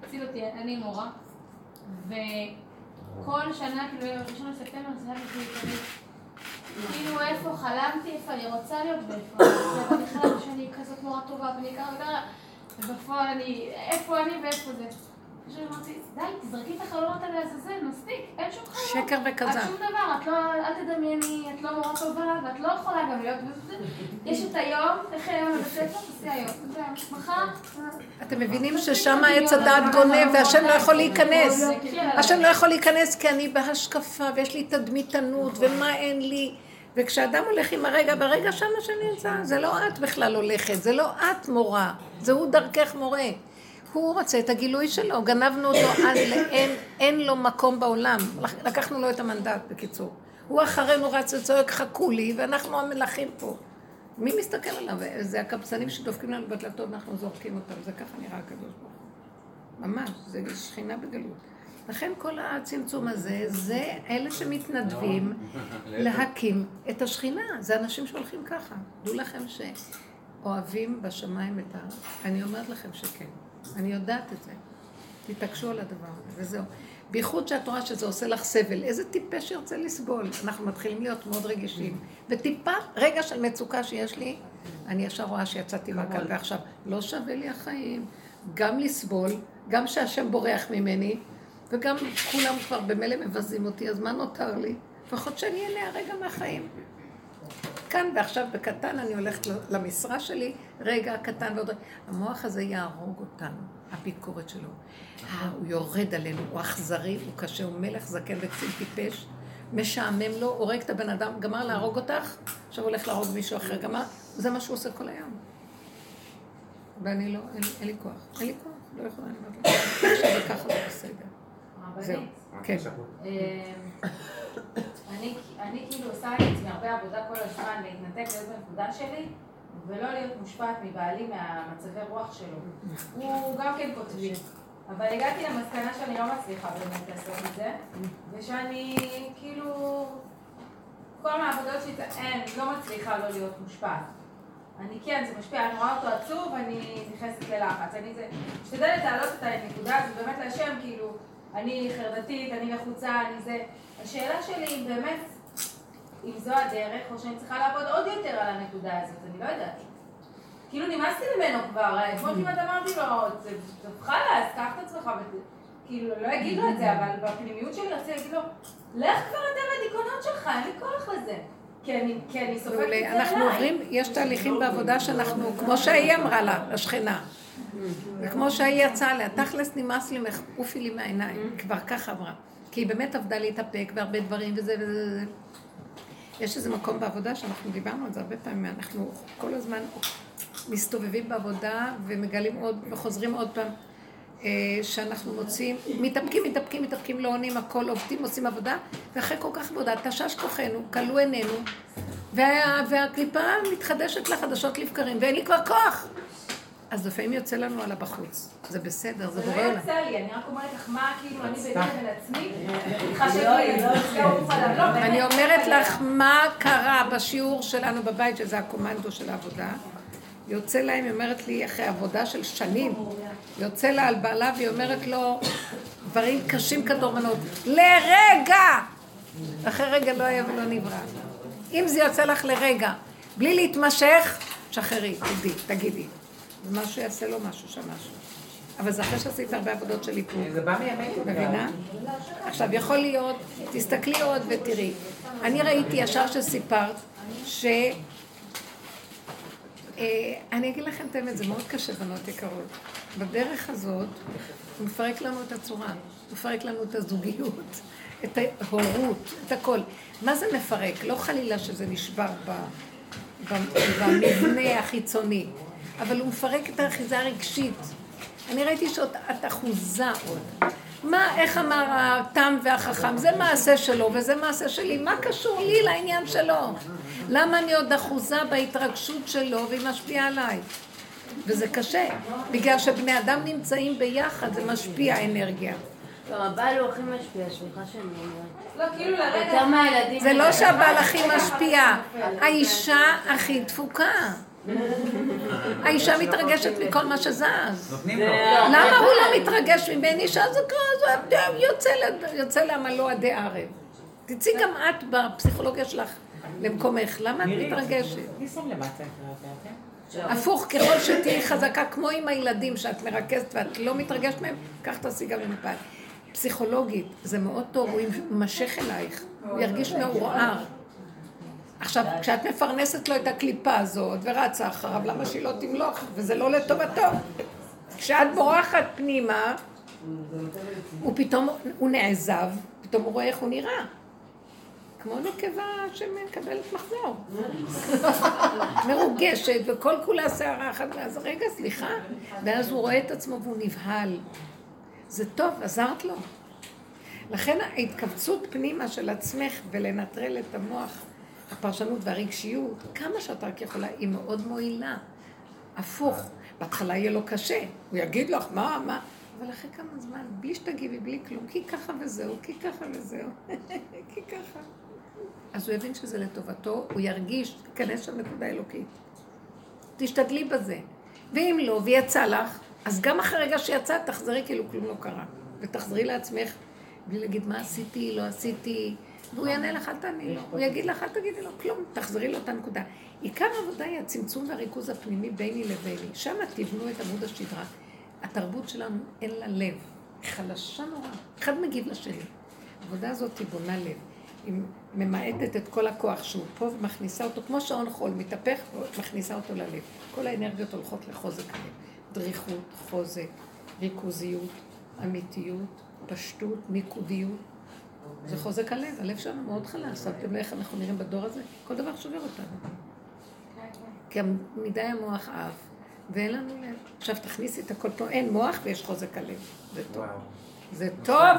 הציל אותי, אני מורה, וכל שנה, כאילו, ראשון לספטמבר, זה היה לי כאילו איפה חלמתי, איפה אני רוצה להיות, ואיפה אני חלמתי שאני כזאת נורא טובה, ואני ככה ובפועל אני, איפה אני ואיפה זה. אמרתי, די, תזרקי את החלומות האלה לעזאזל, מספיק, אין שום חלומות. שקר וכזב. את שום דבר, את לא, אל תדמייני, את לא נורא טובה, ואת לא יכולה גם להיות, יש את היום, איך היום בבית ספר, תעשי היום, מחר. אתם מבינים ששם עץ הדעת גונב והשם לא יכול להיכנס. השם לא יכול להיכנס כי אני בהשקפה ויש לי תדמיתנות ומה אין לי. וכשאדם הולך עם הרגע, ברגע שמה שנמצא, זה לא את בכלל הולכת, זה לא את מורה, זה הוא דרכך מורה. הוא רוצה את הגילוי שלו, גנבנו אותו [coughs] עד לאין, אין לו מקום בעולם. לקחנו לו את המנדט, בקיצור. הוא אחרינו רץ וצועק, חכו לי, ואנחנו המלכים פה. מי מסתכל עליו? זה הקבצנים שדופקים לנו בדלתות, אנחנו זורקים אותם. זה ככה נראה הקדוש ברוך הוא. ממש, זה שכינה בגלות. לכן כל הצמצום הזה, זה אלה שמתנדבים [laughs] להקים את השכינה. זה אנשים שהולכים ככה. דעו לכם שאוהבים בשמיים את ה... אני אומרת לכם שכן. אני יודעת את זה. תתעקשו על הדבר הזה, וזהו. בייחוד שאת רואה שזה עושה לך סבל, איזה טיפש ירצה לסבול? אנחנו מתחילים להיות מאוד רגישים. וטיפה, רגע של מצוקה שיש לי, אני ישר רואה שיצאתי מהקל, ועכשיו, לא שווה לי החיים. גם לסבול, גם שהשם בורח ממני, וגם כולם כבר במילא מבזים אותי, אז מה נותר לי? לפחות שאני אהנה הרגע מהחיים. כאן ועכשיו בקטן אני הולכת למשרה שלי, רגע קטן ועוד רגע. המוח הזה יהרוג אותנו, הביקורת שלו. הוא יורד עלינו, הוא אכזרי, הוא קשה, הוא מלך זקן וקצין טיפש, משעמם לו, הורג את הבן אדם, גמר להרוג אותך, עכשיו הולך להרוג מישהו אחר, גמר, זה מה שהוא עושה כל היום. ואני לא, אין, אין לי כוח, אין לי כוח, לא יכולה, אני אומרת לך, עכשיו וככה זה בסדר. זהו, כן. אני כאילו עושה את עצמי הרבה עבודה כל הזמן, להתנתק להיות בנקודה שלי, ולא להיות מושפעת מבעלי מהמצבי רוח שלו. הוא גם כן קוטבי. אבל הגעתי למסקנה שאני לא מצליחה באמת לעשות את זה, ושאני כאילו, כל מהעבודות שלי, אין, לא מצליחה לא להיות מושפעת. אני כן, זה משפיע, אני רואה אותו עצוב, אני נכנסת ללחץ. אני זה, משתדלת להעלות את הנקודה הזו באמת להשם, כאילו, אני חרדתית, אני לחוצה, אני זה. השאלה שלי היא באמת, אם זו הדרך, או שאני צריכה לעבוד עוד יותר על הנקודה הזאת, אני לא יודעת. כאילו נמאסתי ממנו כבר, אתמול כמעט אמרתי לו, חלאס, קח את עצמך, כאילו, לא יגיד לו את זה, אבל בפנימיות שלי רציתי להגיד לו, לך כבר אתה בדיכאונות שלך, אין לי כוח לזה. כי אני סופגת את זה אליי. אנחנו עוברים, יש תהליכים בעבודה שאנחנו, כמו שהיא אמרה לה, לשכנה. וכמו שהיא יצאה לה, תכלס נמאס לי, עופי לי מהעיניים, כבר ככה אמרה. כי היא באמת עבדה להתאפק והרבה דברים וזה וזה וזה. יש איזה מקום בעבודה שאנחנו דיברנו על זה הרבה פעמים, אנחנו כל הזמן מסתובבים בעבודה ומגלים עוד וחוזרים עוד פעם אה, שאנחנו מוצאים, מתאפקים, מתאפקים, מתאפקים, לא עונים, הכל עובדים, עושים עבודה ואחרי כל כך עבודה, תשש כוחנו, כלו עינינו וה, והקליפה מתחדשת לחדשות לבקרים ואין לי כבר כוח אז לפעמים יוצא לנו על הבחוץ. זה בסדר, זה בורא עולם. זה לא יוצא לי, אני רק אומרת לך מה, כאילו, אני ביני לבין עצמי, אני אומרת לך מה קרה בשיעור שלנו בבית, שזה הקומנדו של העבודה. יוצא לה, היא אומרת לי, אחרי עבודה של שנים, יוצא לה על בעלה והיא אומרת לו דברים קשים כדורבנות. לרגע! אחרי רגע לא היה ולא נברא. אם זה יוצא לך לרגע, בלי להתמשך, שחררי, תגידי, תגידי. ומשהו יעשה לו משהו שם משהו. אבל זה אחרי שעשית הרבה עבודות של איפור. זה בא מימי מבינה? עכשיו, יכול להיות, תסתכלי עוד ותראי. אני ראיתי ישר שסיפרת, ש... אה, אני אגיד לכם את האמת, זה מאוד קשה, בנות יקרות. בדרך הזאת, הוא מפרק לנו את הצורה, הוא מפרק לנו את הזוגיות, את ההורות, את הכל. מה זה מפרק? לא חלילה שזה נשבר במבנה החיצוני. אבל הוא מפרק את האחיזה הרגשית. אני ראיתי שאת אחוזה עוד. מה, איך אמר התם והחכם? זה מעשה שלו וזה מעשה שלי. מה קשור לי לעניין שלו? למה אני עוד אחוזה בהתרגשות שלו והיא משפיעה עליי? וזה קשה, בגלל שבני אדם נמצאים ביחד, זה משפיע אנרגיה. לא, הבעל הוא הכי משפיע, סליחה שאני אומרת. לא, כאילו לרגע... יותר מהילדים... זה לא שהבעל הכי משפיע, האישה הכי דפוקה. האישה מתרגשת מכל מה שזז. למה הוא לא מתרגש ממני? שזה יוצא לעמלו עדי ערב. תצאי גם את בפסיכולוגיה שלך למקומך. למה את מתרגשת? הפוך, ככל שתהיי חזקה, כמו עם הילדים שאת מרכזת ואת לא מתרגשת מהם, כך תעשי גם עם הפעל. פסיכולוגית, זה מאוד טוב, הוא יימשך אלייך, הוא ירגיש מעורער. עכשיו, כשאת מפרנסת לו את הקליפה הזאת ורצה אחריו, למה שהיא לא תמלוך? וזה לא לטובתו. כשאת בורחת פנימה, הוא פתאום, הוא נעזב, פתאום הוא רואה איך הוא נראה. כמו נקבה שמקבלת מחזור. [laughs] מרוגשת, וכל כולה שערה אחת, ואז רגע, סליחה. ואז הוא רואה את עצמו והוא נבהל. זה טוב, עזרת לו. לכן ההתכווצות פנימה של עצמך ולנטרל את המוח הפרשנות והרגשיות, כמה שאת רק יכולה, היא מאוד מועילה. הפוך, בהתחלה יהיה לו קשה, הוא יגיד לך, מה, מה, אבל אחרי כמה זמן, בלי שתגיבי, בלי כלום, כי ככה וזהו, כי ככה וזהו, [laughs] כי ככה. אז הוא יבין שזה לטובתו, הוא ירגיש, תיכנס שם נקודה אלוקית. תשתדלי בזה. ואם לא, ויצא לך, אז גם אחרי רגע שיצא, תחזרי כאילו כלום לא קרה. ותחזרי לעצמך, בלי להגיד מה עשיתי, לא עשיתי. והוא יענה לך, אל תעני לו. הוא יגיד לך, אל תגידי לו כלום, תחזרי לאותה נקודה. עיקר העבודה היא הצמצום והריכוז הפנימי ביני לביני. שם תבנו את עמוד השדרה. התרבות שלנו אין לה לב. חלשה נורא. אחד מגיב לשני. העבודה הזאת היא בונה לב. היא ממעטת את כל הכוח שהוא פה ומכניסה אותו, כמו שעון חול, מתהפך ומכניסה אותו ללב. כל האנרגיות הולכות לחוזק הלב. דריכות, חוזק, ריכוזיות, אמיתיות, פשטות, מיקודיות. זה חוזק הלב, הלב שלנו מאוד חלש. שמתם איך אנחנו נראים בדור הזה? כל דבר שובר אותנו. כי מדי המוח עף, ואין לנו לב. עכשיו תכניסי את הכל פה, אין מוח ויש חוזק הלב. זה טוב. זה טוב!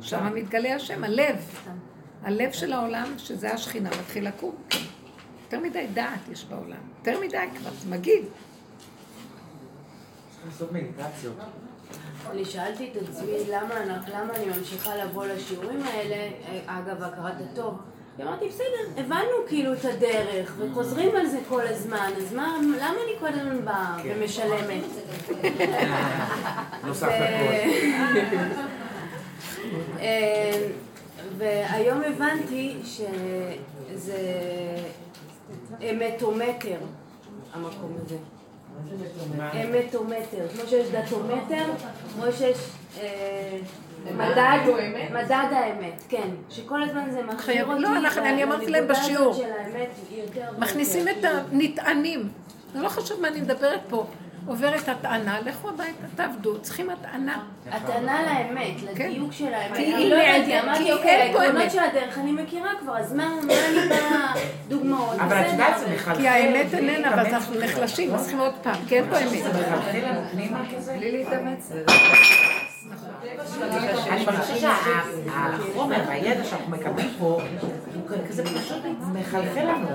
שם מתגלה השם, הלב. הלב של העולם, שזה השכינה, מתחיל לקום. יותר מדי דעת יש בעולם. יותר מדי כבר, זה מגיד. צריך לעשות מדיטציות. אני שאלתי את עצמי למה, למה אני ממשיכה לבוא לשיעורים האלה, אגב, הכרת הטוב. אמרתי, בסדר, הבנו כאילו את הדרך, וחוזרים על זה כל הזמן, אז מה, למה אני כל הזמן באה כן. ומשלמת? [laughs] אה, והיום הבנתי שזה אמטומטר, המקום הזה. אמטומטר, כמו שיש דתומטר, כמו שיש אה, מדד, מדד האמת, כן, שכל הזמן זה מחזיר אותי, לא, אנחנו- אני אמרתי להם בשיעור. מכניסים את. הנטענים. זה לא חשוב מה אני מדברת פה. עוברת הטענה, לכו הביתה, תעבדו, צריכים הטענה. הטענה לאמת. לדיוק של האמת. כי אני היא לא כי אמרתי, אין אוקיי, העקרונות. של הדרך אני מכירה כבר, אז מה מה אני באה דוגמאות? אבל את יודעת, זה. מחלחל. כי האמת איננה, ואז תמיד אנחנו נחלשים. אז צריכים עוד פעם, כי אין פה זה אמת. מחלחל לנו פנימה כזה. בלי להתאמץ. אני מרגישה שהחומר והידע שאנחנו מקבלים פה, כזה פשוט מחלחל לנו.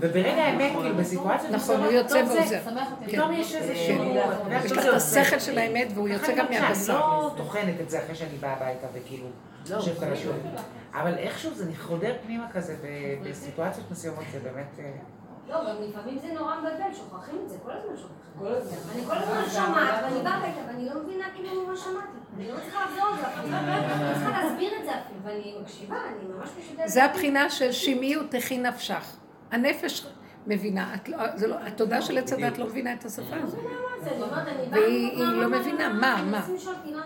וברגע האמת, כאילו בסיטואציות נכון, הוא יוצא ועוזר. פתאום יש איזשהו... יש לך את השכל של האמת והוא יוצא גם אני מהבשר. לא טוחנת את זה אחרי שאני באה הביתה וכאילו יושבת על השיעור. אבל איכשהו זה חודר פנימה כזה, ובסיטואציות מסוימות זה באמת... אה, לא, גם לפעמים זה נורא מבלבל, שוכחים את זה, כל הזמן שוכחים. כל הזמן. אני כל הזמן שומעת, ואני באה הביתה, ואני לא מבינה כאילו מה שמעתי. אני לא צריכה לחזור על זה, אפילו לא צריכה להסביר את זה אפילו, ואני מקשיבה, אני ממש משודרת. זה הבחינה של שמעיות תכי נפשך. הנפש מבינה, את לא, זה לא, התודה של עץ הדת לא מבינה את השפה הזאת. אני אני. והיא היא לא מבינה, מה, מה. מנסים לשאול אותי, מה...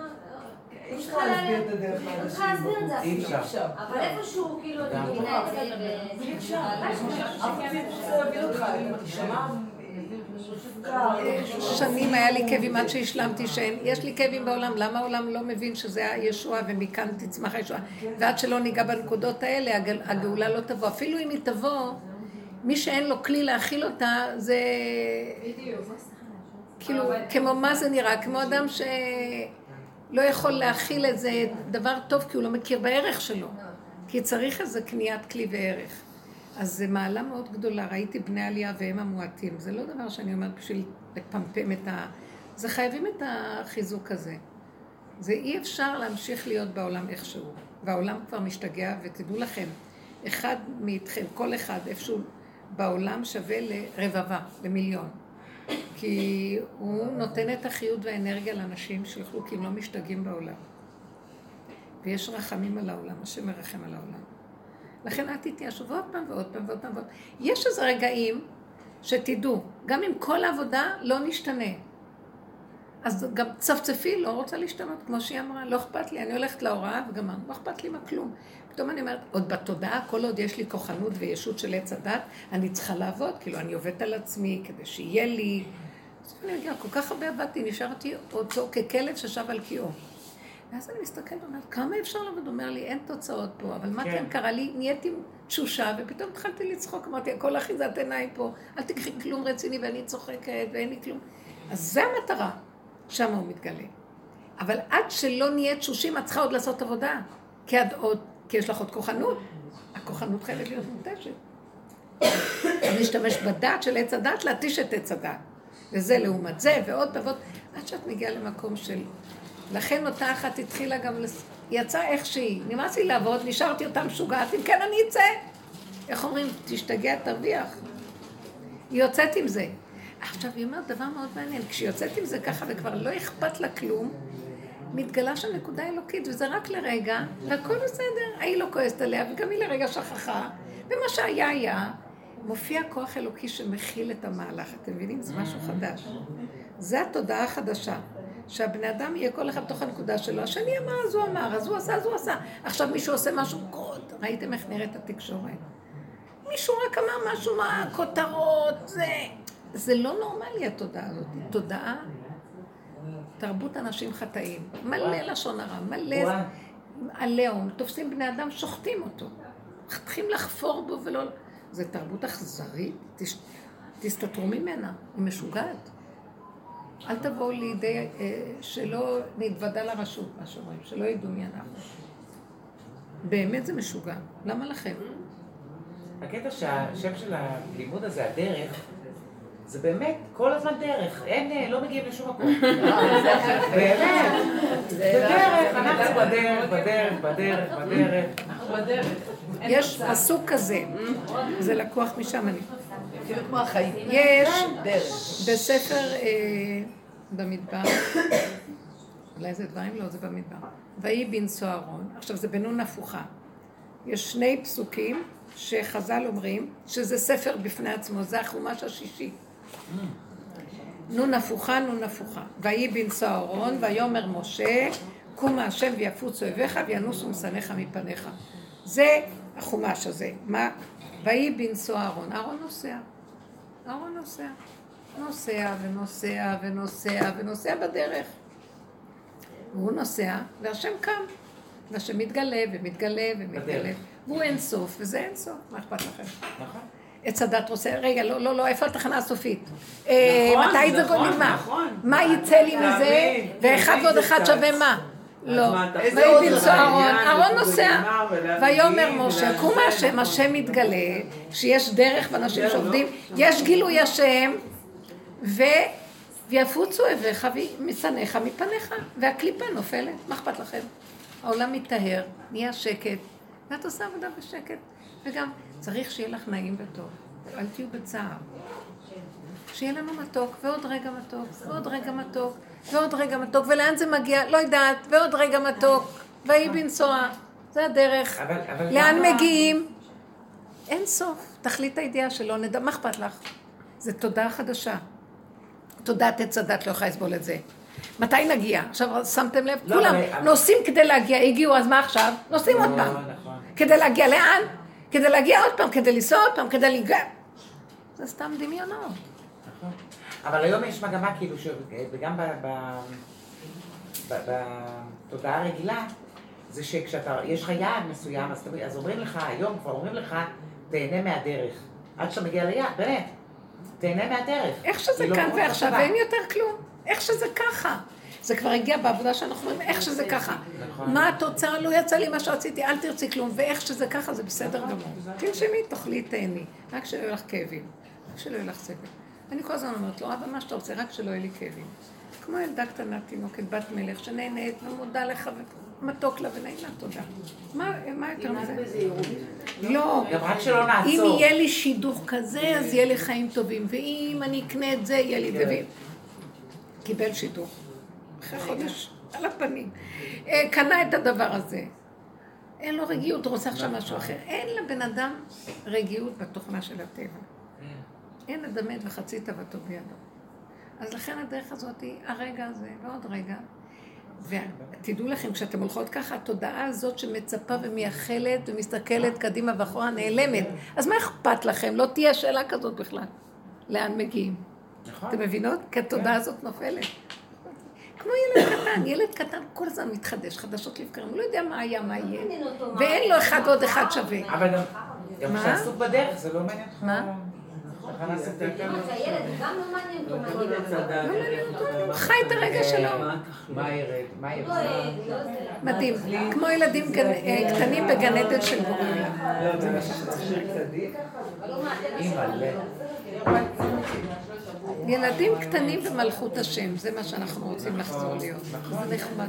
אי אפשר להסביר לה- את להסביר זה אי אפילו. אפשר. אבל איפשהו, כאילו, אני מבינה את זה. אי אפשר. אף אחד לא רוצה להביא אותך, אתה תשמע. שנים היה לי כאבים עד שהשלמתי שאין, יש לי כאבים בעולם, למה העולם לא מבין שזה הישועה ומכאן תצמח הישועה? ועד שלא ניגע בנקודות האלה, הגאולה לא תבוא. אפילו אם היא תבוא, מי שאין לו כלי להכיל אותה, זה... כאילו, כמו מה זה נראה? כמו אדם שלא יכול להכיל איזה דבר טוב כי הוא לא מכיר בערך שלו. כי צריך איזה קניית כלי וערך. אז זו מעלה מאוד גדולה, ראיתי בני עלייה והם המועטים. זה לא דבר שאני אומרת בשביל לפמפם את ה... זה חייבים את החיזוק הזה. זה אי אפשר להמשיך להיות בעולם איכשהו. והעולם כבר משתגע, ותדעו לכם, אחד מאיתכם, כל אחד איפשהו בעולם שווה לרבבה, למיליון. כי הוא נותן את החיות והאנרגיה לאנשים שיוכלו, כי הם לא משתגעים בעולם. ויש רחמים על העולם, השם מרחם על העולם. לכן אל תתיישבו ועוד פעם ועוד פעם ועוד פעם יש איזה רגעים שתדעו, גם אם כל העבודה לא נשתנה. אז גם צפצפי, לא רוצה להשתנות, כמו שהיא אמרה, לא אכפת לי, אני הולכת להוראה וגמרנו, לא אכפת לי מכלום. פתאום אני אומרת, עוד בתודעה, כל עוד יש לי כוחנות וישות של עץ הדת, אני צריכה לעבוד, כאילו, אני עובדת על עצמי כדי שיהיה לי. אז אני מגיעה, כל כך הרבה עבדתי, נשארתי אותו ככלב ששב על קיאו. ואז אני מסתכלת ואומרת, כמה אפשר לעבוד? אומר לי, אין תוצאות פה, אבל מה כן. כן קרה לי? נהייתי תשושה, ופתאום התחלתי לצחוק, אמרתי, הכל אחיזת עיניים פה, אל תקחי כלום רציני ואני צוחקת ואין לי כלום. אז זה המטרה, שם הוא מתגלה. אבל עד שלא נהיה תשושים, את צריכה עוד לעשות עבודה. כי את עוד, כי יש לך עוד כוחנות. הכוחנות חייבת להיות מותשת. אז להשתמש בדעת של עץ הדת, להתיש את עץ הדת. וזה לעומת זה, ועוד ועוד, עד שאת מגיעה למקום של... לכן אותה אחת התחילה גם, לס... יצאה איך שהיא. נמאס לי לעבוד, נשארתי אותה משוגעת, אם כן אני אצא. איך אומרים? תשתגע, תרוויח. היא יוצאת עם זה. עכשיו, היא אומרת דבר מאוד מעניין, כשהיא יוצאת עם זה ככה וכבר לא אכפת לה כלום, מתגלה שם נקודה אלוקית, וזה רק לרגע, והכל בסדר. ההיא לא כועסת עליה, וגם היא לרגע שכחה, ומה שהיה היה. מופיע כוח אלוקי שמכיל את המהלך, אתם מבינים? זה משהו חדש. זה התודעה החדשה. שהבני אדם יהיה כל אחד בתוך הנקודה שלו. השני אמר, אז הוא אמר, אז הוא עשה, אז הוא עשה. עכשיו מישהו עושה משהו קוד. ראיתם איך נראית התקשורת? מישהו רק אמר משהו, מה, כותרות, זה... זה לא נורמלי התודעה הזאת. תודעה, תרבות אנשים חטאים. מלא לשון הרע, מלא עליהום. תופסים בני אדם, שוחטים אותו. מתחילים לחפור בו ולא... זה תרבות אכזרית, תש... תסתתרו ממנה, היא משוגעת. אל תבואו לידי, אה, שלא נתוודע לרשות, מה שאומרים, שלא ידעו מי אנחנו. באמת זה משוגע. למה לכם? הקטע שהשם של הלימוד הזה, הדרך, זה באמת כל הזמן דרך, אין, אה, לא מגיעים לשום מקום. [laughs] באמת, זה דרך, אנחנו בדרך, בדרך, בדרך, בדרך. בדרך. יש פסוק כזה, זה לקוח משם, אני... יש דרך. בספר אה, במדבר, אולי זה דברים? לא, זה במדבר. ויהי בנשוא אהרון, עכשיו זה בנון הפוכה. יש שני פסוקים שחז"ל אומרים שזה ספר בפני עצמו, זה החומש השישי. נון הפוכה, נון הפוכה. ויהי בנשוא אהרון, ויאמר משה, קומה השם ויפוץ אויביך וינוסו משנאיך מפניך. זה החומש הזה. מה? ויהי בנשוא אהרון. אהרון נוסע. אהרון נוסע. נוסע ונוסע ונוסע ונוסע בדרך. והוא נוסע, והשם קם. והשם מתגלה ומתגלה ומתגלה. והוא אין סוף, וזה אין סוף. מה אכפת לכם? נכון. עץ הדת רוצה, רגע, לא, לא, לא, איפה התחנה הסופית? אה, נכון, מתי זה נכון, נגמר? נכון. מה יצא לי מזה? ואחד ועוד אחד. שווה מה? לא. ויהי זה אהרון, אהרון נוסע. ויאמר משה, קום השם. השם מתגלה, שיש דרך ואנשים שעובדים, לא? יש גילוי השם, ו... ויפוצו אויביך ומשנאיך מפניך, והקליפה נופלת, מה אכפת לכם? העולם מתאהר, נהיה שקט, ואת עושה עבודה בשקט, וגם צריך שיהיה לך נעים וטוב, אל תהיו בצער. שיהיה לנו מתוק, ועוד רגע מתוק, ועוד רגע מתוק, ועוד רגע מתוק, ולאן זה מגיע? לא יודעת, ועוד רגע מתוק, ויהי בנסוע, זה הדרך. אבל- אבל לאן למה- מגיעים? אין סוף, תכלית הידיעה שלא נדע, מה אכפת לך? זה תודעה חדשה. תודעת עץ הדת לא יכולה לסבול את זה. מתי נגיע? עכשיו שמתם לב? לא, כולם אבל- נוסעים כדי להגיע, הגיעו, אז מה עכשיו? נוסעים עוד פעם. נכון. כדי להגיע לאן? כדי להגיע עוד פעם, כדי לנסוע עוד פעם, כדי להגיע... זה סתם דמיונות. נכון. אבל היום יש מגמה כאילו, וגם ב- ב- ב- בתודעה הרגילה, זה שכשאתה, יש לך יעד מסוים, אז, אז אומרים לך, היום כבר אומרים לך, תהנה מהדרך. עד שאתה מגיע ליעד, באמת. תהנה מהדרך. איך שזה כאילו, כאן ועכשיו. ואין יותר כלום. איך שזה ככה. זה כבר הגיע בעבודה שאנחנו אומרים, איך שזה ככה. נכון. מה התוצאה? לא יצא לי מה שרציתי, אל תרצי כלום. ואיך שזה ככה, זה בסדר גמור. תנשמי, תאכלי, תהני. רק שלא יהיו לך כאבים. רק שלא יהיו לך סבל. אני כל הזמן אומרת לו, אבא, מה שאתה רוצה, רק שלא יהיו לי כאבים. כמו ילדה קטנה, תינוקת, בת מלך, שנהנית ומודה לך ומתוק לה ונעים לה, תודה. מה מה יותר מזה? לא. גם רק שלא נעצור. אם יהיה לי שידוך כזה, אז יהיה לי חיים טובים, ואם אני אקנה את זה, יהיה לי את זה. כן. קיבל שידוך. אחרי חודש, על הפנים. אה, קנה את הדבר הזה. אין לו רגיעות, הוא רוצה עכשיו משהו אחר. אין לבן אדם רגיעות בתוכנה של הטבע. אין אדמת וחצי תאוותו בידו. אז לכן הדרך הזאת היא הרגע הזה, ועוד רגע. ותדעו לכם, כשאתם הולכות ככה, התודעה הזאת שמצפה ומייחלת ומסתכלת קדימה ואחורה נעלמת. אז מה אכפת לכם? לא תהיה שאלה כזאת בכלל. לאן מגיעים? נכון. אתם מבינות? כי התודעה הזאת נופלת. כמו ילד קטן, ילד קטן כל הזמן מתחדש, חדשות לבקרים, הוא לא יודע מה היה, מה יהיה. ואין לו אחד ועוד אחד שווה. אבל גם, גם מה? כשאתה עסוק בדרך, זה לא מעניין אותך. מה? לא הוא חי את הרגע שלו. מה ירד? מה ירד? לא, אה, לא. מדהים. כמו ילדים אה, קטנים בגן עדן של. אימא'לה. ילדים קטנים במלכות השם, זה מה שאנחנו רוצים לחזור להיות. זה נחמד.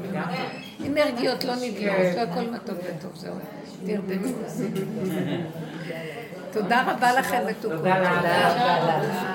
אנרגיות לא נדלות, והכל מתוק וטוב, זהו. תרדמו. תודה רבה לכם, מתוקות. תודה לך.